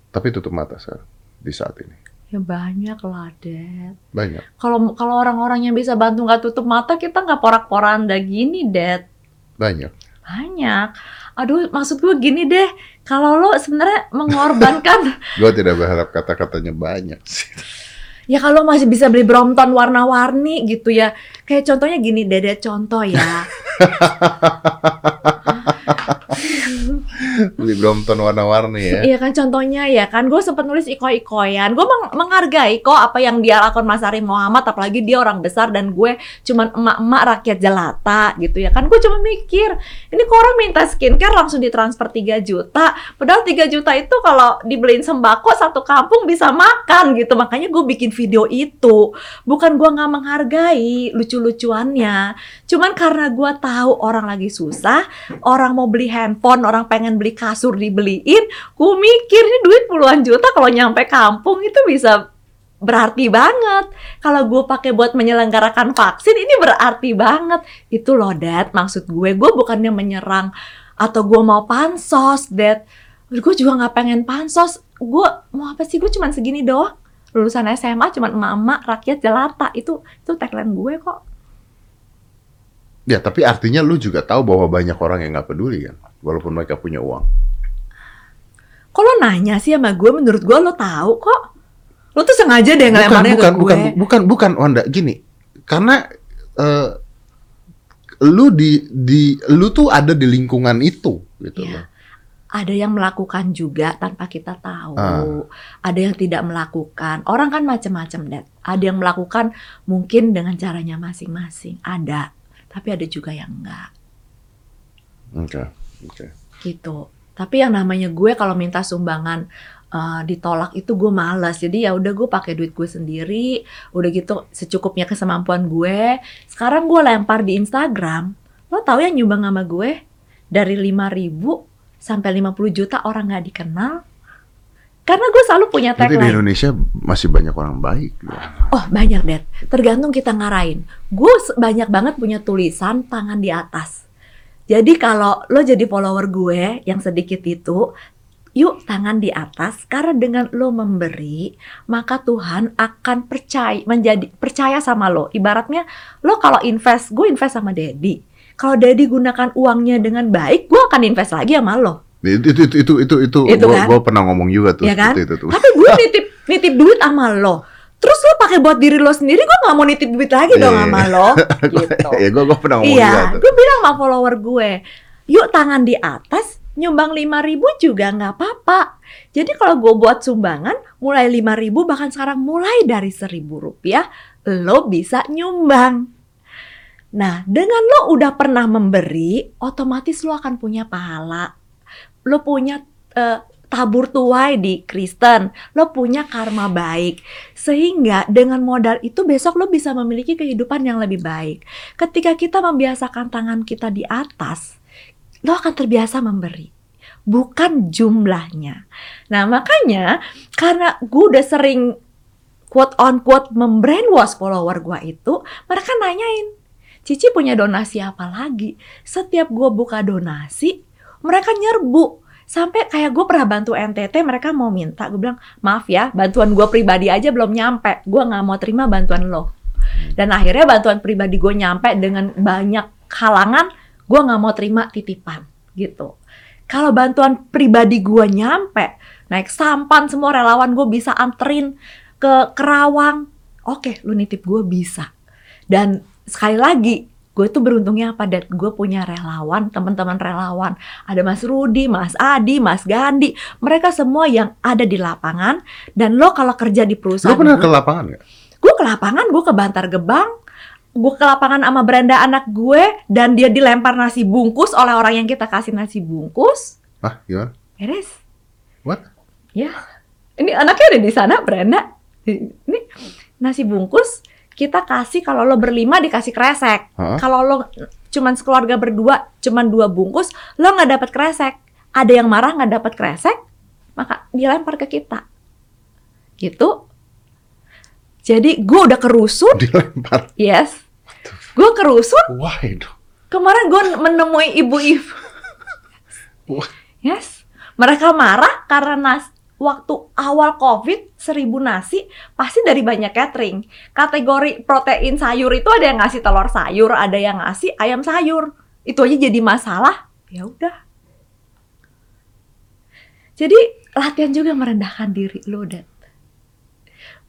Tapi tutup mata sekarang di saat ini. Ya banyak lah Dad Banyak. kalau kalau orang-orang yang bisa bantu nggak tutup mata kita nggak porak-poranda gini Dad Banyak. banyak aduh maksud gue gini deh kalau lo sebenarnya mengorbankan Gue tidak berharap kata-katanya banyak sih. Ya kalau masih bisa beli Brompton warna-warni gitu ya. Kayak contohnya gini, Dede contoh ya. Beli Brompton warna-warni ya. Iya kan contohnya ya kan gue sempet nulis iko-ikoyan gue meng- menghargai kok apa yang dia lakukan Mas Ari Muhammad apalagi dia orang besar dan gue cuman emak-emak rakyat jelata gitu ya kan. Gue cuma mikir ini kok orang minta skincare langsung ditransfer 3 juta? Padahal 3 juta itu kalau dibeliin sembako satu kampung bisa makan gitu. Makanya gue bikin video itu. Bukan gue nggak menghargai lucu-lucuannya. Cuman karena gue tahu orang lagi susah orang mau beli handphone orang pengen beli kasur dibeliin gue mikir ini duit puluhan juta kalau nyampe kampung itu bisa berarti banget. Kalau gue pakai buat menyelenggarakan vaksin ini berarti banget. Itu loh, Dad. Maksud gue, gue bukannya menyerang atau gue mau pansos, Dad. Gue juga nggak pengen pansos. Gue mau apa sih? Gue cuman segini doang. Lulusan SMA cuman emak-emak rakyat jelata. Itu itu tagline gue kok. Ya, tapi artinya lu juga tahu bahwa banyak orang yang nggak peduli kan, walaupun mereka punya uang. Kalau nanya sih sama gue, menurut gue lo tahu kok. Lo tuh sengaja deh ngelemarnya bukan, ke gue. bukan, bukan, bukan, Wanda. Gini, karena eh, lu di di lu tuh ada di lingkungan itu gitu Iya. loh. ada yang melakukan juga tanpa kita tahu. Ah. Ada yang tidak melakukan. Orang kan macam-macam, Dad. Ada yang melakukan mungkin dengan caranya masing-masing. Ada. Tapi ada juga yang enggak. Oke, oke. Gitu. Tapi yang namanya gue kalau minta sumbangan eh, ditolak itu gue malas. Jadi ya udah gue pakai duit gue sendiri. Udah gitu secukupnya kesemampuan gue. Sekarang gue lempar di Instagram. Lo tahu yang nyumbang sama gue? Dari 5 ribu sampai 50 juta orang nggak dikenal. Karena gue selalu punya Berarti di tagline. Indonesia masih banyak orang baik. ya. Oh banyak, Dad. Tergantung kita ngarahin. Gue banyak banget punya tulisan tangan di atas. Jadi kalau lo jadi follower gue yang sedikit itu, yuk tangan di atas. Karena dengan lo memberi, maka Tuhan akan percaya menjadi percaya sama lo. Ibaratnya lo kalau invest, gue invest sama Daddy. Kalau Daddy gunakan uangnya dengan baik, gue akan invest lagi sama lo. Itu itu itu itu itu, itu, Itu gua, kan? gua pernah ngomong juga tuh Iya kan? seperti itu tuh. Tapi gue nitip nitip duit sama lo. Terus lo pakai buat diri lo sendiri, gue nggak mau nitip duit lagi dong Iya. sama lo. gitu. ya gua gua pernah ngomong Iya, gue bilang sama follower gue, yuk tangan di atas, nyumbang 5 ribu juga nggak apa-apa. Jadi kalau gue buat sumbangan, mulai 5 ribu, bahkan sekarang mulai dari 1000 rupiah, lo bisa nyumbang. Nah, dengan lo udah pernah memberi, otomatis lo akan punya pahala. Lo punya eh, tabur tuai di Kristen, lo punya karma baik. Sehingga dengan modal itu besok lo bisa memiliki kehidupan yang lebih baik. Ketika kita membiasakan tangan kita di atas, lo akan terbiasa memberi. Bukan jumlahnya. Nah makanya karena gue udah sering quote on quote membrainwash follower gue itu, mereka nanyain, Cici punya donasi apa lagi? Setiap gue buka donasi, mereka nyerbu. Sampai kayak gue pernah bantu NTT, mereka mau minta. Gue bilang, maaf ya, bantuan gue pribadi aja belum nyampe. Gue nggak mau terima bantuan lo. Dan akhirnya bantuan pribadi gue nyampe dengan banyak halangan, gue nggak mau terima titipan gitu. Kalau bantuan pribadi gue nyampe, naik sampan semua relawan gue bisa anterin ke Kerawang. Oke, lu nitip gue bisa. Dan sekali lagi, gue tuh beruntungnya apa, Dad? Gue punya relawan, teman-teman relawan. Ada Mas Rudi, Mas Adi, Mas Gandhi. Mereka semua yang ada di lapangan. Dan lo kalau kerja di perusahaan... pernah ke lapangan nggak? gue ke lapangan, gue ke Bantar Gebang, gue ke lapangan sama Brenda anak gue, dan dia dilempar nasi bungkus oleh orang yang kita kasih nasi bungkus. Ah, gimana? Beres. What? Ya, ini anaknya ada di sana, Brenda. Ini nasi bungkus kita kasih kalau lo berlima dikasih kresek. Hah? Kalau lo cuman sekeluarga berdua, cuman dua bungkus, lo nggak dapat kresek. Ada yang marah nggak dapat kresek, maka dilempar ke kita. Gitu. Jadi gue udah kerusun, Dilempar. yes. Gue kerusun, Why kemarin gue menemui ibu-ibu. Yes. Mereka marah karena nas waktu awal COVID seribu nasi pasti dari banyak catering. Kategori protein sayur itu ada yang ngasih telur sayur, ada yang ngasih ayam sayur. Itu aja jadi masalah. Ya udah. Jadi latihan juga merendahkan diri lo dan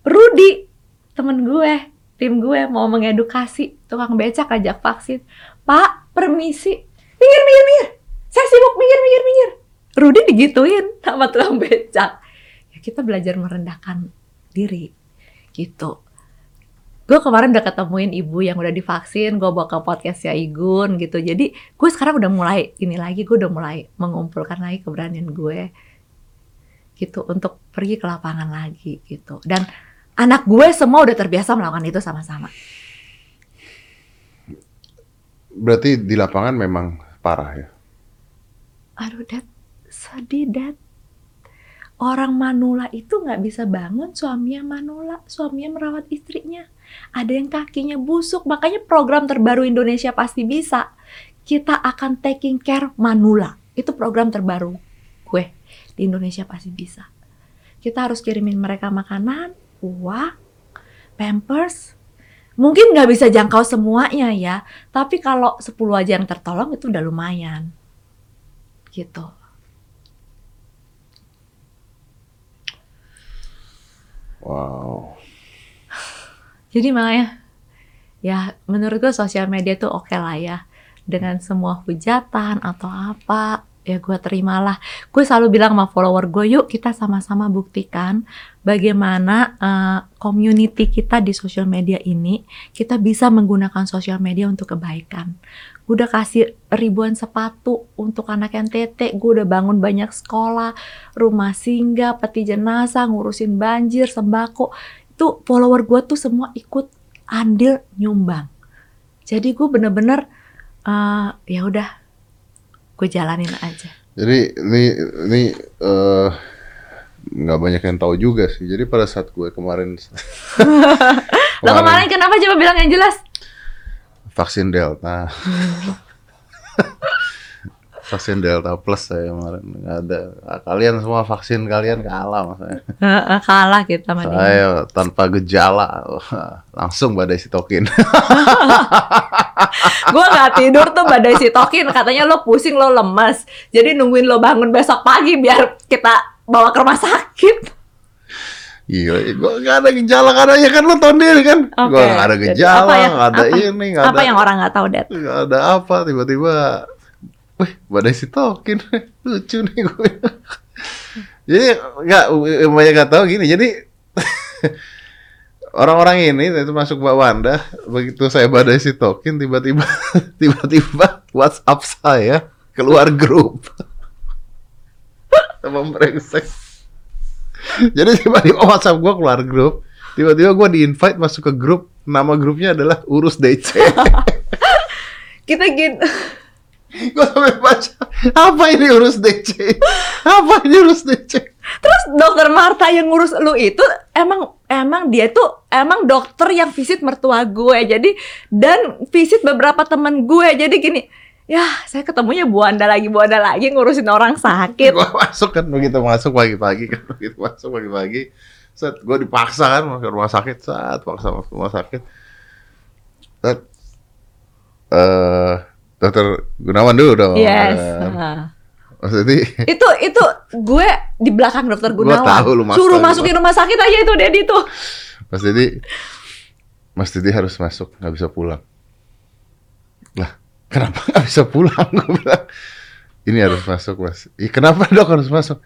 Rudi temen gue, tim gue mau mengedukasi tukang becak ajak vaksin. Pak, permisi. Minggir, minggir, minggir. Saya sibuk, minggir, minggir, minggir. Rudi digituin sama tukang becak. Ya kita belajar merendahkan diri. Gitu. Gue kemarin udah ketemuin ibu yang udah divaksin, gue bawa ke podcastnya Igun gitu. Jadi gue sekarang udah mulai, ini lagi gue udah mulai mengumpulkan lagi keberanian gue gitu untuk pergi ke lapangan lagi gitu. Dan anak gue semua udah terbiasa melakukan itu sama-sama. Berarti di lapangan memang parah ya. Aduh, Dad, sedih, Dad. Orang Manula itu nggak bisa bangun, suaminya Manula, suaminya merawat istrinya. Ada yang kakinya busuk, makanya program terbaru Indonesia pasti bisa. Kita akan taking care Manula. Itu program terbaru gue di Indonesia pasti bisa. Kita harus kirimin mereka makanan, uang, pampers. Mungkin nggak bisa jangkau semuanya ya, tapi kalau 10 aja yang tertolong itu udah lumayan. Gitu. Wow. Jadi makanya ya menurut gue sosial media tuh oke lah ya. Dengan semua hujatan atau apa ya gue terimalah. Gue selalu bilang sama follower gue yuk kita sama-sama buktikan bagaimana eh, community kita di sosial media ini kita bisa menggunakan sosial media untuk kebaikan gue udah kasih ribuan sepatu untuk anak yang tete gue udah bangun banyak sekolah rumah singgah peti jenazah ngurusin banjir sembako. Itu follower gue tuh semua ikut andil nyumbang. Jadi gue bener-bener eh, ya udah gue jalanin aja. Jadi ini ini eh, nggak banyak yang tahu juga sih. Jadi pada saat gue kemarin lo kemarin kenapa coba bilang yang jelas vaksin Delta. vaksin Delta plus saya kemarin nggak ada. Kalian semua vaksin kalian kalah maksudnya. Heeh, kalah kita sama Saya tanpa gejala langsung badai sitokin. gue nggak tidur tuh badai sitokin katanya lo pusing lo lemas jadi nungguin lo bangun besok pagi biar kita bawa ke rumah sakit Gila, gue gak ada gejala kan ya kan lo tau sendiri kan. Oke, Gue gak ada gejala, apa ya? gak ada Apa? ini, gak apa ada yang orang nggak tahu Dad Gak ada apa, tiba-tiba Wih, badai sitokin Lucu nih gue Jadi gak, banyak gak tahu gini Jadi Orang-orang ini itu masuk Mbak Wanda Begitu saya badai sitokin Tiba-tiba Tiba-tiba WhatsApp saya Keluar grup Sama brengsek Jadi tiba-tiba WhatsApp gue keluar grup. Tiba-tiba gue di-invite masuk ke grup. Nama grupnya adalah Urus DC kita gini Gue sampai baca apa ini urus DC? Apa ini urus DC? terus dokter Marta yang ngurus lu itu emang emang dia tuh emang dokter yang visit mertua gue. Jadi dan visit beberapa temen gue. Jadi gini ya saya ketemunya Bu Anda lagi Bu Anda lagi ngurusin orang sakit Gue masuk kan begitu masuk pagi-pagi kan begitu masuk pagi-pagi. Set gue dipaksa kan masuk ke rumah sakit saat paksa masuk rumah sakit. Set eh dokter Gunawan dulu dong. yes Nah. Maksudnya itu itu gue di belakang dokter Gunawan tahu lu suruh masukin rumah sakit aja itu Dedi tuh Mas Didi Mas harus masuk nggak bisa pulang. Kenapa nggak bisa pulang? Gue bilang ini harus masuk mas. Ih, kenapa dok harus masuk?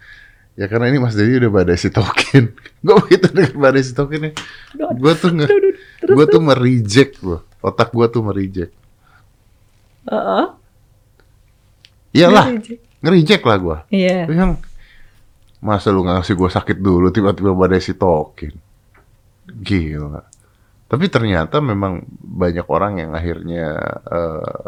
Ya karena ini Mas Didi udah badai sitokin. Gue begitu dengan badai sitokin nih. Aduh, Gue tuh. Terus gue tuh. mereject bro. Otak gue tuh mereject. Heeh. Iyalah, ngereject lah gue. Iya. Yang masa lu nggak ngasih gue sakit dulu tiba-tiba badai sitokin. Gila. Tapi ternyata memang banyak orang yang akhirnya eh,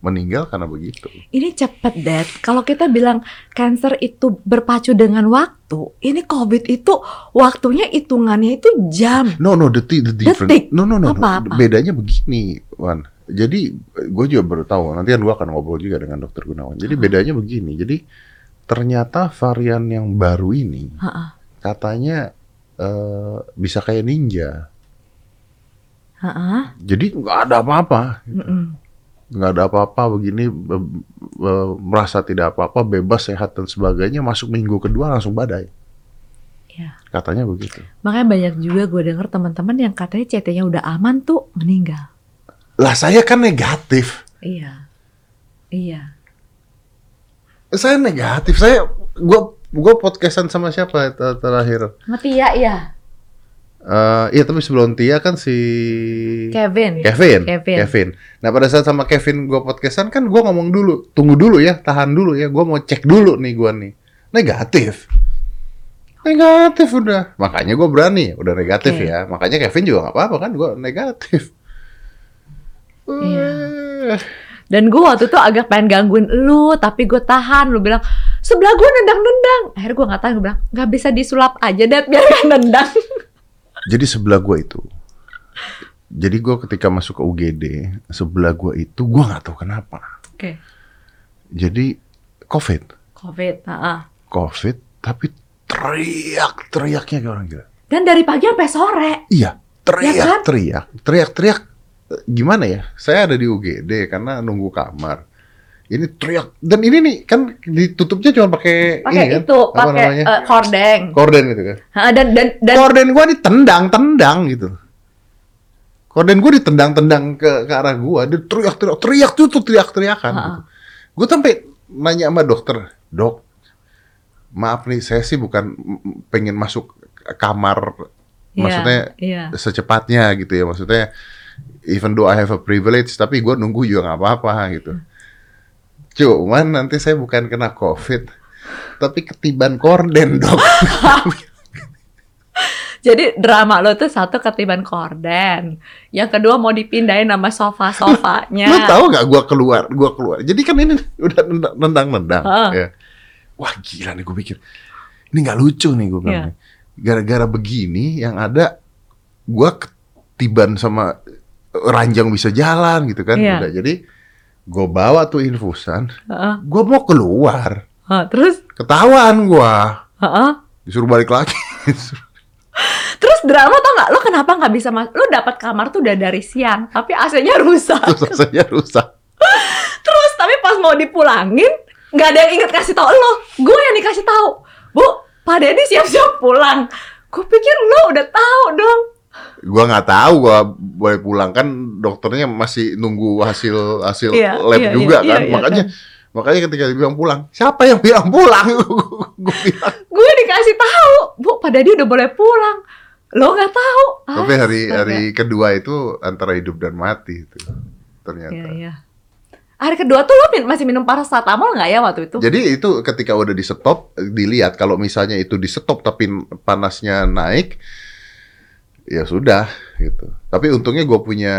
meninggal karena begitu. Ini cepet, Dad. Kalau kita bilang cancer itu berpacu dengan waktu, ini COVID itu waktunya hitungannya itu jam. No, no, the, the different. Detik. No, no, no, no. Apa-apa? Bedanya begini, Wan. Jadi gue juga baru tahu. Nanti kan gue akan ngobrol juga dengan dokter Gunawan. Jadi bedanya begini. Jadi ternyata varian yang baru ini Heeh. katanya eh, bisa kayak ninja. Heeh. Jadi nggak ada apa-apa. Mm-mm. Nggak ada apa-apa begini be- be- merasa tidak apa-apa bebas sehat dan sebagainya masuk minggu kedua langsung badai Iya. Katanya begitu. Makanya banyak juga gue denger teman-teman yang katanya CT-nya udah aman tuh meninggal. Lah saya kan negatif. Iya. Iya. Saya negatif. Saya gua gua podcastan sama siapa ter- terakhir? Sama Tia ya. Eh, iya tapi sebelum Tia kan si Kevin. Kevin. Kevin. Nah pada saat sama Kevin gua podcastan kan gua ngomong dulu, tunggu dulu ya, tahan dulu ya, gua mau cek dulu nih gua nih. Negatif. Negatif udah. Makanya gua berani, udah negatif Oke. ya. Makanya Kevin juga nggak apa-apa kan, gua negatif. Iya. Eh, Dan gue waktu itu agak pengen gangguin lu, tapi gue tahan. Lu bilang, sebelah gue nendang-nendang. Akhirnya gue nggak tahan, gue bilang, nggak bisa disulap aja, Dad, biar nendang. Jadi sebelah gua itu. Jadi gua ketika masuk ke UGD, sebelah gua itu gua nggak tahu kenapa. Oke. Jadi COVID, Covid, ah. COVID, tapi teriak-teriaknya kayak orang gila. Dan dari pagi sampai sore. Iya, teriak, Ya kan? teriak, teriak, teriak. Gimana ya? Saya ada di UGD karena nunggu kamar. Ini teriak dan ini nih kan ditutupnya cuma pakai Pakai ini kan? itu, Apa pakai namanya? eh, kordeng. Korden gitu kan. Ah, dan dan dan Korden gua ditendang, tendang gitu. Korden gua ditendang-tendang ke, ke arah gua, dia teriak-teriak, teriak tuh tuh teriak-teriakan. Ha-ha. Gitu. Gue sampai nanya sama dokter, dok, maaf nih, saya sih bukan pengen masuk kamar, Iya, maksudnya iya. secepatnya gitu ya, maksudnya even though I have a privilege, tapi gue nunggu juga nggak apa-apa gitu. Cuman nanti saya bukan kena COVID, tapi ketiban korden dok. Jadi drama lo tuh satu ketiban korden, yang kedua mau dipindahin nama sofa-sofanya. Lu tahu nggak gue keluar, gue keluar. Jadi kan ini udah nendang- nendang-nendang. Heeh. ya. Wah gila nih gue pikir, ini nggak lucu nih gue bilang. Nih. Gara-gara begini yang ada gue ketiban sama ranjang bisa jalan gitu kan. Iya. Udah jadi gue bawa tuh infusan, Heeh. gue mau keluar, Heeh, terus, ketahuan gue, heeh. disuruh balik lagi. terus drama tau nggak? Lo kenapa nggak bisa mas? Lo dapat kamar tuh udah dari siang, tapi AC-nya rusak. Terus rasanya rusak. Terus tapi pas mau dipulangin, nggak ada yang inget kasih tau lo. Gue yang dikasih tahu, Bu, Pak Deddy siap-siap pulang. Gue pikir lo udah tahu dong. Gua nggak tahu gua boleh pulang kan dokternya masih nunggu hasil hasil Iya, lab iya, juga iya, kan iya, makanya kan. makanya ketika dia bilang pulang siapa yang bilang pulang gue bilang Gue dikasih tahu, Bu, Pak Deddy udah boleh pulang. Lo nggak tahu. tapi hari Astaga. hari kedua itu antara hidup dan mati itu ternyata Iya, iya. Hari kedua tuh lo min- masih minum paracetamol nggak ya waktu itu? jadi itu ketika udah di stop dilihat kalau misalnya itu di stop tapi panasnya naik ya sudah gitu. Tapi untungnya gue punya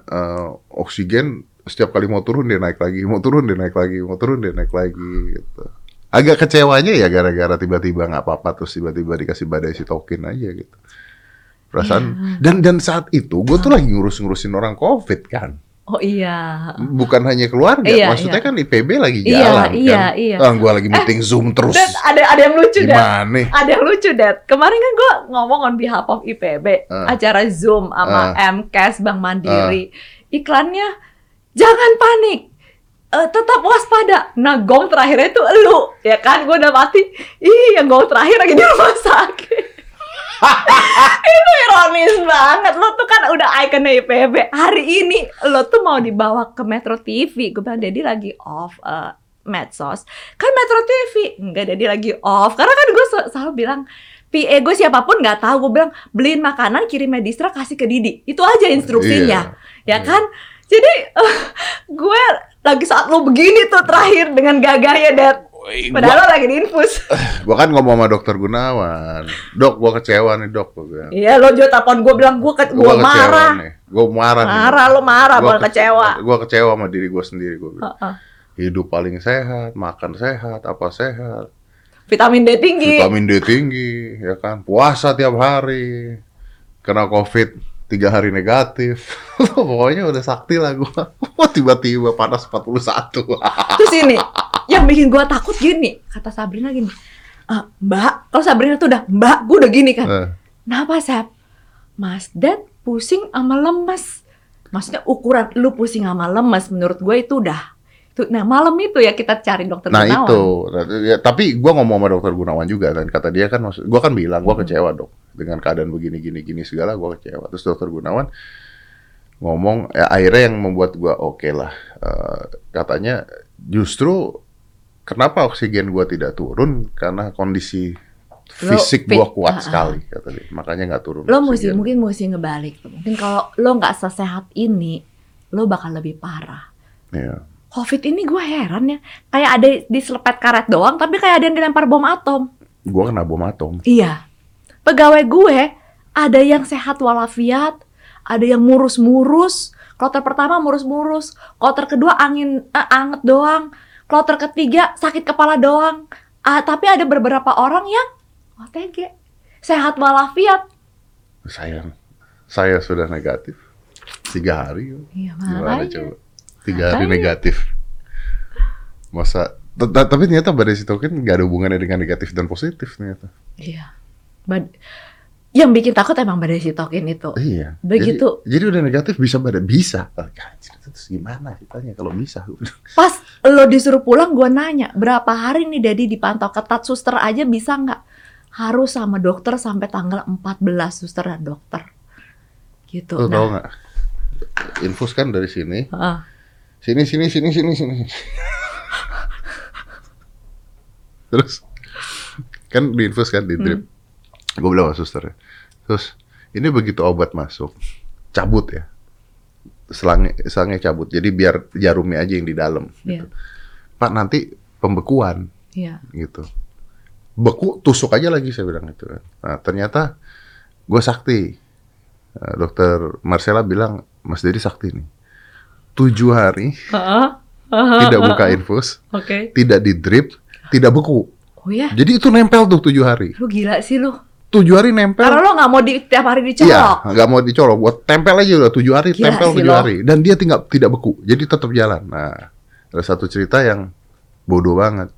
eh, oksigen setiap kali mau turun dia naik lagi mau turun dia naik lagi mau turun dia naik lagi gitu. Agak kecewanya ya gara-gara tiba-tiba nggak apa-apa terus tiba-tiba dikasih badai sitokin aja gitu. Perasaan dan dan saat itu gue tuh lagi ngurus-ngurusin orang covid kan Oh iya. bukan hanya keluarga Iya, maksudnya iya. kan IPB lagi Iya, jalan iya, kan iya. Ah, gue lagi meeting zoom terus Dan ada ada yang lucu gimana Ada yang lucu, Dad. Kemarin kan gue ngomong on behalf of IPB, Ah. acara Zoom sama Ah. MCAS Bank Mandiri. Iklannya, jangan panik, eh, tetap waspada. Nah, gong terakhirnya itu elu, ya kan? Gue udah mati. Ih, yang gong terakhir lagi di rumah sakit. Itu ironis banget. Lo tuh kan udah ikonnya IPB. Hari ini lo tuh mau dibawa ke Metro TV. Gue bilang, Dedi lagi off eh, medsos. Kan Metro TV. Enggak, Dedi lagi off. Karena kan gue selalu bilang, PA gue siapa pun nggak tahu. Gue bilang, beliin makanan, kirim medistra, kasih ke Didi. Itu aja instruksinya. Ya Iya. kan? Jadi, eh, gue lagi saat lo begini tuh terakhir dengan gagahnya, Dad. Padahal lo lagi diinfus. Gua kan ngomong sama dokter Gunawan, dok, gua kecewa nih dok, gua bilang. Iya, lo juga telepon gue bilang, gue ke, Gua kecewa marah. nih, gua marah. nih. Marah, lo marah, Gua ke- kecewa. Gua kecewa sama diri gua sendiri, gua bilang. Heeh. Hidup paling sehat, makan sehat, apa sehat, Vitamin D tinggi. vitamin D tinggi, ya kan, puasa tiap hari, kena covid tiga hari negatif, pokoknya udah sakti lah gua. Tiba-tiba panas 41. Terus ini, yang bikin gue takut gini, kata Sabrina gini, "Eh, Mbak, kalau Sabrina tuh udah, Mbak, gue udah gini kan. Eh, Kenapa, Sab? Mas Dad pusing sama lemes. Maksudnya ukuran lu pusing sama lemes menurut gue itu udah nah malam itu ya kita cari dokter Nah Gunawan. itu, Nah, ya, tapi gua ngomong sama dokter Gunawan juga dan kata dia kan, maksud, gua kan bilang gua Hmm. kecewa dok dengan keadaan begini gini gini segala gua kecewa. Terus dokter Gunawan ngomong, ya akhirnya yang membuat gua oke lah, Eh, katanya justru kenapa oksigen gua tidak turun karena kondisi Lo fisik fit, gua kuat ah. sekali kata dia, makanya nggak turun. Lo mesti mungkin mesti ngebalik. Mungkin kalau lo nggak sesehat ini, lo bakal lebih parah. Iya. Covid ini gue heran ya, kayak ada diselepet karet doang, tapi kayak ada yang dilempar bom atom. Gua kena bom atom. Iya. Pegawai gue ada yang sehat walafiat, ada yang murus-murus. Kloter pertama murus-murus, kloter kedua angin eh, anget doang, kloter ketiga sakit kepala doang. Ah, tapi ada beberapa orang yang OTG, sehat walafiat. Sayang, saya sudah negatif tiga hari. Iya Gimana coba? Tiga hari negatif. Masa? Tapi ternyata badai sitokin nggak ada hubungannya dengan negatif dan positif ternyata. Iya. Bad- yang bikin takut emang badai sitokin itu. Iya. Begitu. Jadi, jadi udah negatif bisa badai bisa. Oh, anjir, terus gimana ceritanya kalau bisa? Pas lo disuruh pulang, gue nanya berapa hari nih Dedi dipantau ketat suster aja bisa nggak? Harus sama dokter sampai tanggal 14 suster dan dokter. Gitu. Lo tau nggak? Infus kan dari sini, Heeh. sini sini sini sini sini. Terus kan diinfus kan di drip. Gue bilang sama suster Terus ini begitu obat masuk, cabut ya. Selangnya, selangnya cabut. Jadi biar jarumnya aja yang di dalam. Iya. Gitu. Pak nanti pembekuan Iya. gitu. Beku tusuk aja lagi saya bilang gitu kan. Nah, ternyata gue sakti. Nah, dokter Marcella bilang Mas Dedi sakti nih. Tujuh hari Heeh. tidak buka infus, Oke. tidak di drip, tidak beku. Oh ya, Jadi itu nempel tuh tujuh hari. lu gila sih lu. Tujuh hari nempel. Karena lo nggak mau di tiap hari Iya, dicolok. nggak mau dicolok. Buat tempel aja udah tujuh hari, Gila tempel tujuh hari. Dan dia tinggal tidak beku, jadi tetap jalan. Nah, ada satu cerita yang bodoh banget.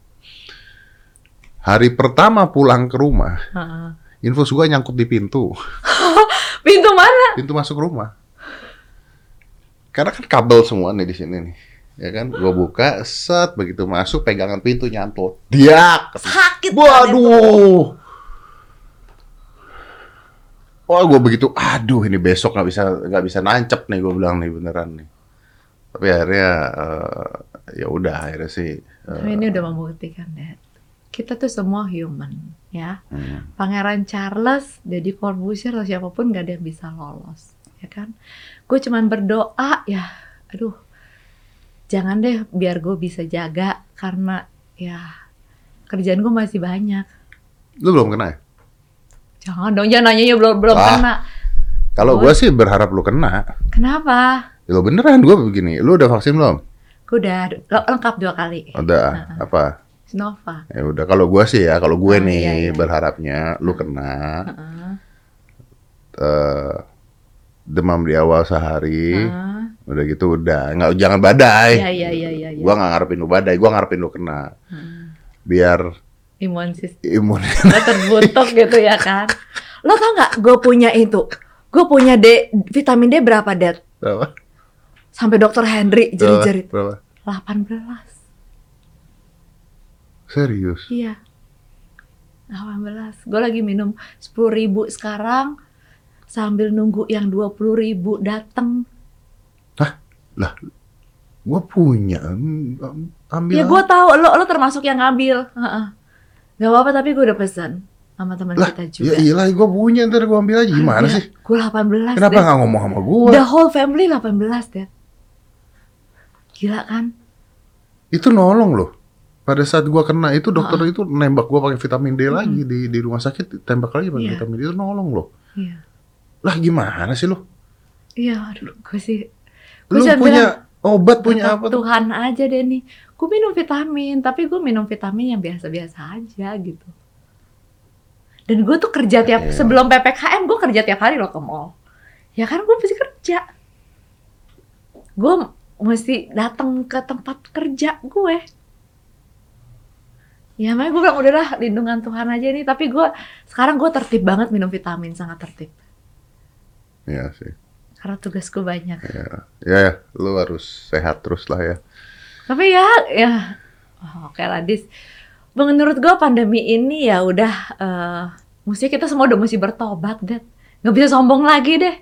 Hari pertama pulang ke rumah, Heeh. infus gua nyangkut di pintu, Pintu mana? pintu masuk rumah. Karena kan kabel semua nih di sini nih. Ya kan, gua buka, set begitu masuk pegangan pintu nyantut. Dia Sakit. kan. Waduh. Wah, gue begitu, aduh ini besok nggak bisa nggak bisa nancep nih gue bilang nih beneran nih. Tapi akhirnya eh, ya udah akhirnya sih. eh, Tapi ini udah membuktikan, Dad. Kita tuh semua human, ya. hmm, Pangeran Charles, Deddy Corbuzier atau siapa pun gak ada yang bisa lolos, ya kan? Gue cuman berdoa, ya, aduh, jangan deh biar gue bisa jaga karena ya kerjaan gue masih banyak. Lu belum kena ya? Jangan dong, jangan nanya belum belum Lah. kena. Kalau gue sih berharap lu kena. Kenapa? Ya, lo beneran gue begini. Lu udah vaksin belum? Gue udah le- lengkap dua kali. Udah. Apa? Sinovac. Ya udah. Kalau gue sih ya, kalau gue Ah, nih iya, iya. berharapnya lu kena. Heeh. eh, demam di awal sehari. Heeh. Udah gitu udah. Nggak jangan badai. Iya iya iya iya. iya. Gua nggak ngarepin lu badai, gua ngarepin lu kena. Heeh. Biar Imun sistem imun. terbentuk gitu ya kan. Lo tau nggak? Gue punya itu. Gue punya D vitamin D berapa Dad? Berapa? Sampai dokter Henry jerit-jerit. Berapa? 18. Serius? Iya. 18. Gue lagi minum 10 ribu sekarang sambil nunggu yang 20 ribu dateng. Lah, gua punya. Am- am- Ambil. Ya gue tahu lo lo termasuk yang ngambil. Heeh. Gak apa-apa tapi gue udah pesen sama teman kita Ya juga. iyalah, gua punya ntar gua ambil aja. Gimana sih? Gue 18 Kenapa nggak ngomong sama gua? The whole family 18 deh. Gila kan? Itu nolong loh. Pada saat gua kena itu dokter itu nembak gua pakai vitamin D lagi di di rumah sakit tembak lagi pakai Iya. vitamin D itu nolong loh. Iya. Lah gimana sih lo? Iya, aduh, gue sih. Gue Lu punya bilang, obat punya berkat apa? tuh? Tuhan aja deh nih. Gue minum vitamin, tapi gue minum vitamin yang biasa-biasa aja gitu. Dan gue tuh kerja tiap Iya. sebelum ppkm gue kerja tiap hari loh ke mall. Ya kan gue mesti kerja. Gue mesti datang ke tempat kerja gue. Ya makanya gue bilang udahlah lindungan Tuhan aja nih. Tapi gue sekarang gue tertib banget minum vitamin sangat tertib. Iya sih. Karena tugas gue banyak. Ya, ya, lu harus sehat terus lah ya. Tapi ya, ya, oh, oke lah, Dis. Menurut gue pandemi ini ya udah, eh mestinya kita semua udah mesti bertobat, Dad. Nggak bisa sombong lagi deh.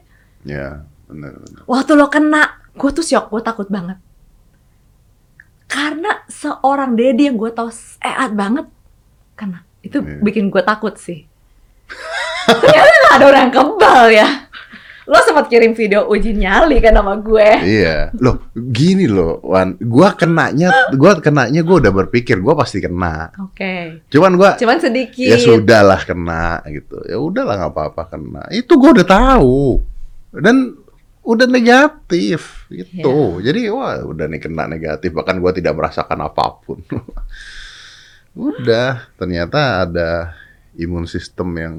Ya, benar benar. Waktu lo kena, gue tuh syok, gue takut banget. Karena seorang Dedi yang gue tau sehat banget, kena. Itu Iya. bikin gue takut sih. Ternyata gak ada orang yang kebal ya. Lo sempat kirim video uji nyali kan sama gue. Iya, loh gini loh, Wan, gua kenanya, gua kenanya gua udah berpikir gua pasti kena. Oke. Cuman gua Cuman sedikit. ya sudahlah kena gitu. Ya udahlah nggak apa-apa kena. Itu gua udah tahu dan udah negatif gitu. Jadi wah udah nih kena negatif bahkan gua tidak merasakan apa pun. udah ternyata ada imun sistem yang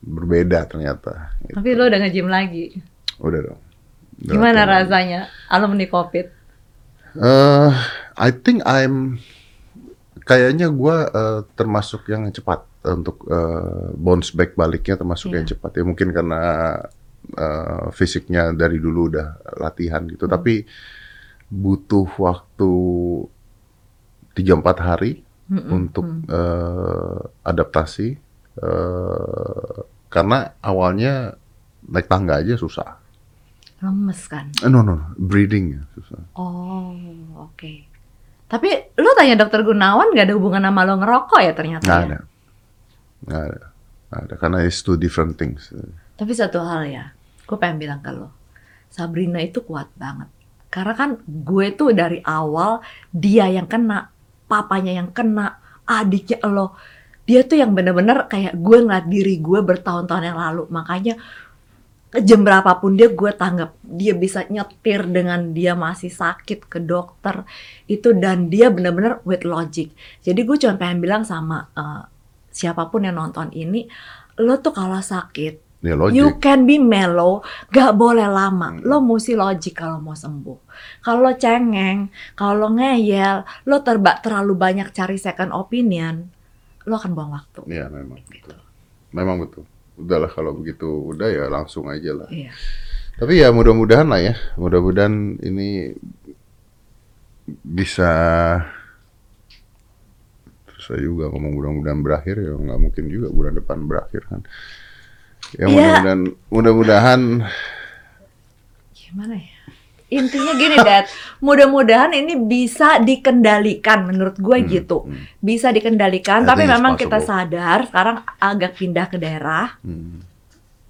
berbeda ternyata. Gitu. Tapi lo udah nge-gym lagi. Udah dong. Udah Gimana latihan. rasanya alumni COVID? Eh, I think I'm kayaknya gua eh, termasuk yang cepat untuk eh, bounce back baliknya termasuk yang Iya. cepat ya mungkin karena eh, fisiknya dari dulu udah latihan gitu Hmm. tapi butuh waktu 3-4 hari Mm-mm, untuk mm. eh, adaptasi eh, karena awalnya naik tangga aja susah. lemes kan? Eh, no no, no. breathing ya susah. Oh, oke. Tapi lo tanya dokter Gunawan gak ada hubungan sama lo ngerokok ya ternyata Nggak ya? ada. Nggak ada. Nggak ada. Karena it's two different things. Tapi satu hal ya, gue pengen bilang ke lo, Sabrina itu kuat banget. Karena kan gue tuh dari awal dia yang kena, papanya yang kena, adiknya lo. Dia tuh yang bener-bener kayak gue ngeliat diri gue bertahun-tahun yang lalu. Makanya jam berapapun dia gue tanggap. Dia bisa nyetir dengan dia masih sakit ke dokter. Itu dan dia bener-bener with logic. Jadi gue cuma pengen bilang sama eh, siapa pun yang nonton ini, lo tuh kalau sakit Ya logic. You can be mellow, gak boleh lama. Hmm. Lo mesti logik kalau mau sembuh. Kalau lo cengeng, kalau lo ngeyel, lo terba terlalu banyak cari second opinion, lo akan buang waktu. Iya memang. Betul. Memang betul. Udahlah kalau begitu udah ya langsung aja lah. Iya. Tapi ya mudah-mudahan lah ya. Mudah-mudahan ini bisa saya juga ngomong mudah-mudahan berakhir ya nggak mungkin juga bulan depan berakhir kan. Ya Iya. mudah-mudahan mudah-mudahan Gimana ya? Intinya gini, Dad. Mudah-mudahan ini bisa dikendalikan menurut gue Hmm, gitu. hmm. Bisa dikendalikan, tapi memang kita sadar sekarang agak pindah ke daerah. Hmm.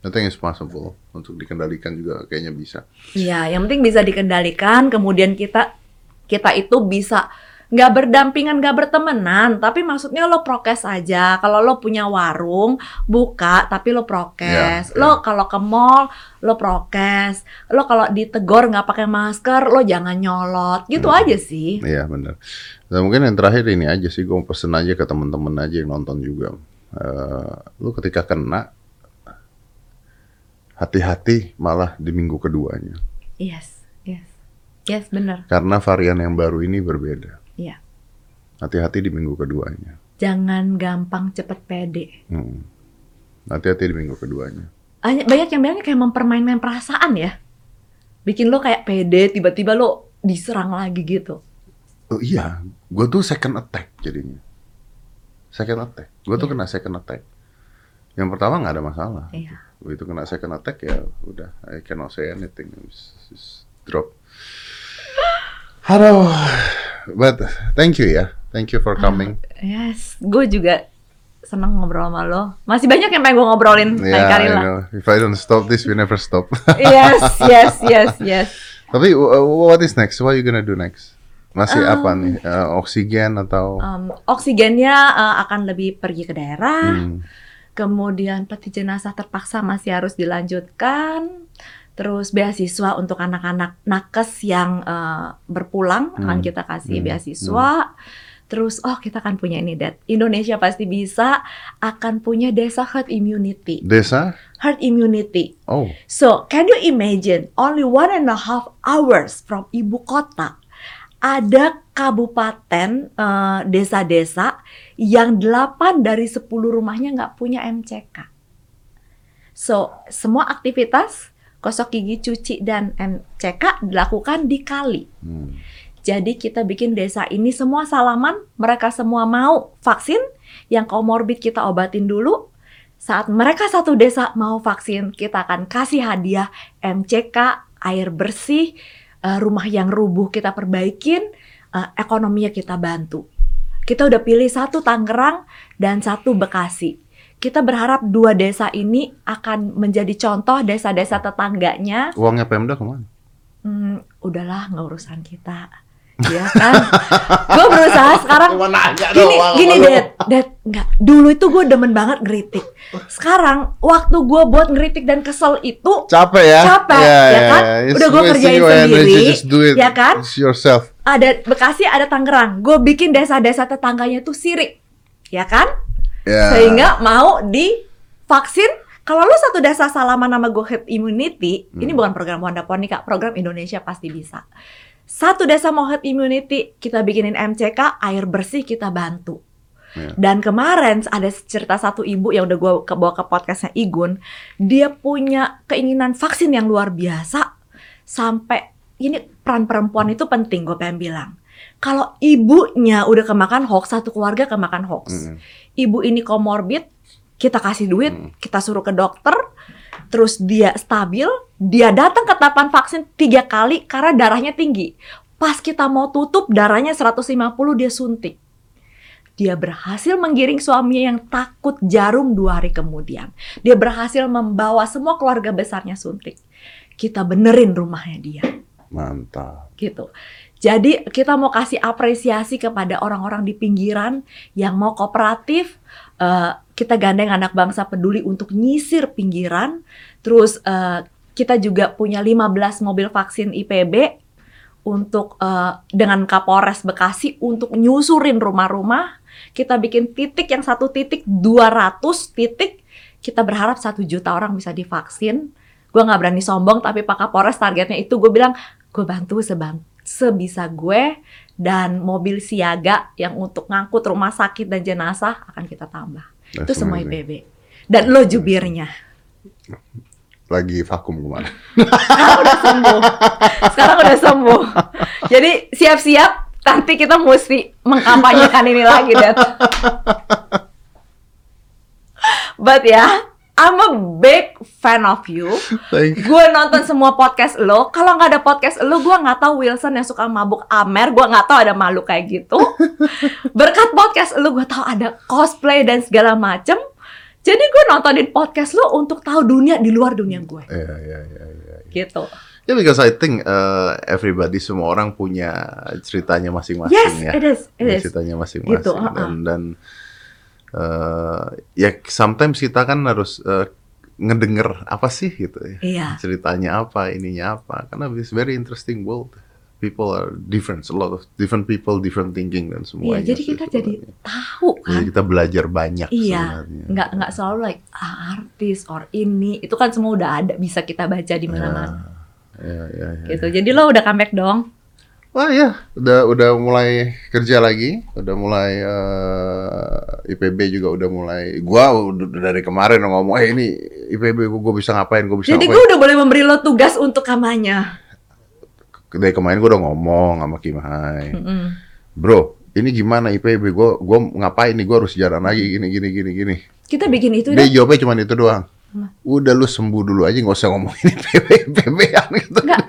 I think it's possible untuk dikendalikan juga kayaknya bisa. Iya, yang penting bisa dikendalikan. Kemudian kita kita itu bisa nggak berdampingan, nggak bertemenan, tapi maksudnya lo prokes aja. Kalau lo punya warung, buka, tapi lo prokes. Iya, Lo kalau ke mall, lo prokes. Lo kalau ditegor nggak pakai masker, lo jangan nyolot. Gitu Hmm. aja sih. Iya benar. Dan mungkin yang terakhir ini aja sih, gue pesen aja ke teman-teman aja yang nonton juga. Eh, lu ketika kena, hati-hati malah di minggu keduanya. Yes, yes, yes, bener. Karena varian yang baru ini berbeda. Hati-hati di minggu keduanya. Jangan gampang cepet pede. Hmm. Hati-hati di minggu keduanya. Banyak, banyak yang bilangnya kayak mempermainkan perasaan ya. Bikin lo kayak pede, tiba-tiba lo diserang lagi gitu. Oh iya, gue tuh second attack jadinya. Second attack. Gue tuh Iya. kena second attack. Yang pertama nggak ada masalah. Iya. Begitu kena second attack ya udah, I cannot say anything. Just, just drop. Aduh, but thank you ya, thank you for coming. Yes, gue juga seneng ngobrol sama lo. Masih banyak yang pengen gue ngobrolin Yeah, kali lah. know. If I don't stop this, we never stop. yes, yes, yes, yes. Tapi wh- what is next? What you gonna do next? Masih Um, apa nih? Eh, oksigen atau? Um, oksigennya uh, akan lebih pergi ke daerah. Hmm. Kemudian peti jenazah terpaksa masih harus dilanjutkan. Terus beasiswa untuk anak-anak nakes yang uh, berpulang akan Hmm. kita kasih Hmm. beasiswa. Terus oh kita akan punya ini Dad. Indonesia pasti bisa akan punya desa herd immunity. Desa? Herd immunity. Oh, So, can you imagine only one and a half hours from ibu kota ada kabupaten eh, desa-desa yang 8 dari 10 rumahnya nggak punya MCK. So, semua aktivitas gosok gigi, cuci dan MCK dilakukan di kali. hmm. Jadi kita bikin desa ini semua salaman, mereka semua mau vaksin, yang komorbid kita obatin dulu. Saat mereka satu desa mau vaksin, kita akan kasih hadiah MCK, air bersih, eh, rumah yang rubuh kita perbaikin, eh, ekonominya kita bantu. Kita udah pilih satu Tangerang dan satu Bekasi. Kita berharap dua desa ini akan menjadi contoh desa-desa tetangganya Uangnya Pemda ke mana? Hmm, udahlah nggak urusan kita. Ya kan? gue berusaha sekarang Cuma nanya gini, doang gini. Dad, Dad, nggak. Dulu itu gue demen banget ngeritik. Sekarang waktu gue buat ngeritik dan kesel itu Capek ya? Capek, ya kan? It's Udah gua wasting kerjain your energy, sendiri, just do it ya kan? yourself. ada Bekasi, ada Tangerang. Gue bikin desa-desa tetangganya tuh sirik, ya kan? Ya. Sehingga mau divaksin. Kalau lu satu desa salaman nama gue herd immunity, ini Hmm. bukan program Wanda Poni kak, program Indonesia pasti bisa. Satu desa mau herd immunity, kita bikinin MCK, air bersih kita bantu. Ya. Dan kemarin ada cerita satu ibu yang udah gue bawa ke podcastnya Igun, dia punya keinginan vaksin yang luar biasa sampai ini peran perempuan itu penting gue pengen bilang. Kalau ibunya udah kemakan hoax, satu keluarga kemakan hoax Mm. ibu ini komorbid, kita kasih duit, kita suruh ke dokter, terus dia stabil, dia datang ke tahapan vaksin tiga kali karena darahnya tinggi. Pas kita mau tutup, darahnya 150 dia suntik. Dia berhasil menggiring suaminya yang takut jarum dua hari kemudian. Dia berhasil membawa semua keluarga besarnya suntik. Kita benerin rumahnya dia Mantap. gitu. Jadi kita mau kasih apresiasi kepada orang-orang di pinggiran yang mau kooperatif. Eh, kita gandeng anak bangsa peduli untuk nyisir pinggiran. Terus eh, kita juga punya 15 mobil vaksin IPB untuk eh, dengan Kapolres Bekasi untuk nyusurin rumah-rumah. Kita bikin titik yang satu titik 200 titik. Kita berharap satu juta orang bisa divaksin. Gue nggak berani sombong, tapi Pak Kapolres targetnya itu gue bilang gue bantu sebang sebisa gue dan mobil siaga yang untuk ngangkut rumah sakit dan jenazah akan kita tambah. itu semua. IPB. Dan lo jubirnya. Lagi vakum ke mana? Sekarang udah sembuh. Sekarang udah sembuh. Jadi siap-siap nanti kita mesti mengkampanyekan ini lagi, Dad. But ya, I'm a big fan of you. Thank you. gue nonton semua podcast lo. Kalau nggak ada podcast lo, gue nggak tahu Wilson yang suka mabuk Amer. Gue nggak tahu ada malu kayak gitu. Berkat podcast lo, gue tahu ada cosplay dan segala macem. Jadi gue nontonin podcast lo untuk tahu dunia di luar dunia gue. Ya, ya, ya, ya. Gitu. Ya, because I think uh, everybody semua orang punya ceritanya masing-masing Yes, ya. it is, it is. ceritanya masing-masing Gitu, dan uh-uh. dan uh, ya sometimes kita kan harus uh, ngedenger apa sih gitu ya. Iya. Ceritanya apa, ininya apa. Karena it's very interesting world. People are different, a lot of different people, different thinking dan Iya, semuanya. jadi sih kita jadi sebenarnya. tahu Jadi kan. kita belajar banyak Iya, sebenarnya. nggak nggak selalu like ah, artis or ini. Itu kan semua udah ada bisa kita baca di mana-mana. Ya, ya, ya. Gitu. Jadi lo udah comeback dong. Wah ya, udah udah mulai kerja lagi, udah mulai eh, IPB juga udah mulai. Gua udah dari kemarin ngomong, eh ini IPB gua, gua bisa ngapain, gua bisa Jadi gue udah boleh memberi lo tugas untuk kampanye. Dari kemarin gua udah ngomong sama Kimhai, Mm-mm. bro, ini gimana IPB? Gua gua ngapain nih? Gua harus jalan lagi gini gini gini gini. Kita bikin itu Dia jawabnya cuma itu doang. Udah lu sembuh dulu aja, nggak usah ngomongin IPB IPB gitu. Enggak.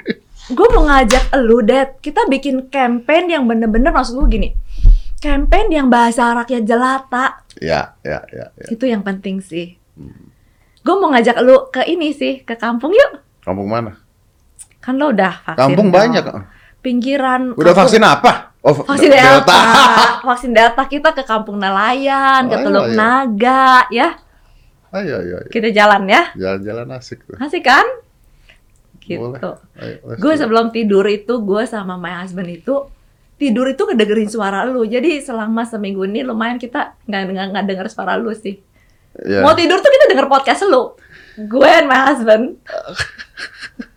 Gue mau ngajak lu, Dad. Kita bikin campaign yang bener-bener maksud gue gini. Campaign yang bahasa rakyat jelata. Ya, ya, ya, ya. Itu yang penting sih. Gue mau ngajak lu ke ini sih, ke kampung yuk. Kampung mana? Kan lo udah vaksin. Kampung dong. banyak. Pinggiran. Udah kampung- vaksin apa? Oh, Vaksin Delta. vaksin Delta kita ke Kampung Nelayan, ke Oh, Teluk iya. Naga, ya. Ayo, ayo, ayo. Kita jalan ya. Jalan-jalan asik tuh. Asik kan? Gitu. Ayo, Gue sebelum tidur itu, gue sama my husband itu tidur itu ngedengerin suara lu. Jadi selama seminggu ini lumayan kita nggak nggak nggak denger suara lu sih. Ya. Mau tidur tuh kita denger podcast lu. Gue and my husband.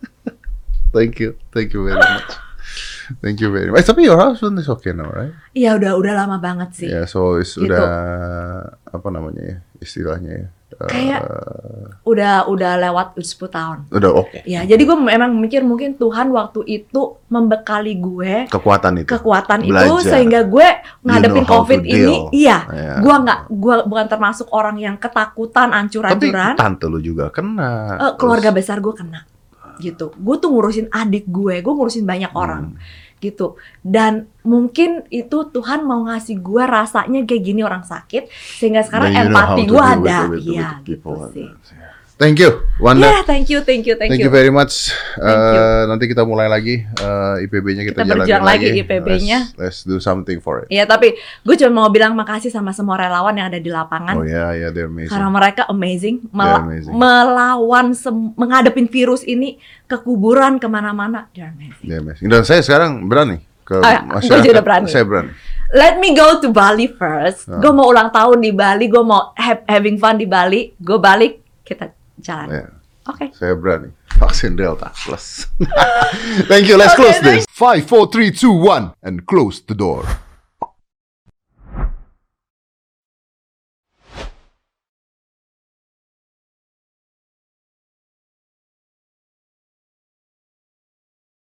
Thank you, thank you very much. Thank you very much. Eh, tapi your husband is okay now, right? Iya udah udah lama banget sih. Ya, so it's Gitu. udah apa namanya ya istilahnya ya. kayak udah udah lewat 10 tahun. Udah oke. Ya, jadi gue memang mikir mungkin Tuhan waktu itu membekali gue Kekuatan itu. kekuatan itu Belajar. sehingga gue ngadepin know how to COVID ini, iya, Ya. gue nggak, gue bukan termasuk orang yang ketakutan, Tapi ancur-ancuran. tante lu juga kena. Eh, keluarga besar gue kena, gitu. Gue tuh ngurusin adik gue, gue ngurusin banyak Hmm. orang, gitu. Dan mungkin itu Tuhan mau ngasih gue rasanya kayak gini orang sakit, sehingga sekarang how empati gue ada, iya, gitu sih. Thank you, Wanda. Ya, thank you, thank you, thank, Thank you you. very much. Thank you. Eh, nanti kita mulai lagi eh, IPB-nya kita, Kita berjuang lagi lagi. IPB-nya. Let's, let's do something for it. Iya, tapi gue cuma mau bilang makasih sama semua relawan yang ada di lapangan. Oh ya, ya, they're amazing. Karena mereka amazing, They're mela- amazing. melawan, menghadapin virus ini ke kuburan ke mana-mana. They're amazing. They're amazing. Dan saya sekarang berani ke Ah, gua masyarakat. juga berani. Saya berani. Let me go to Bali first. Ah. Gue mau ulang tahun di Bali, gue mau have- having fun di Bali. Gue balik, kita jalan. Ya, Oke. saya berani. Vaksin Delta plus. Thank you. Let's Okay, close this. Five, four, three, two, one, and close the door.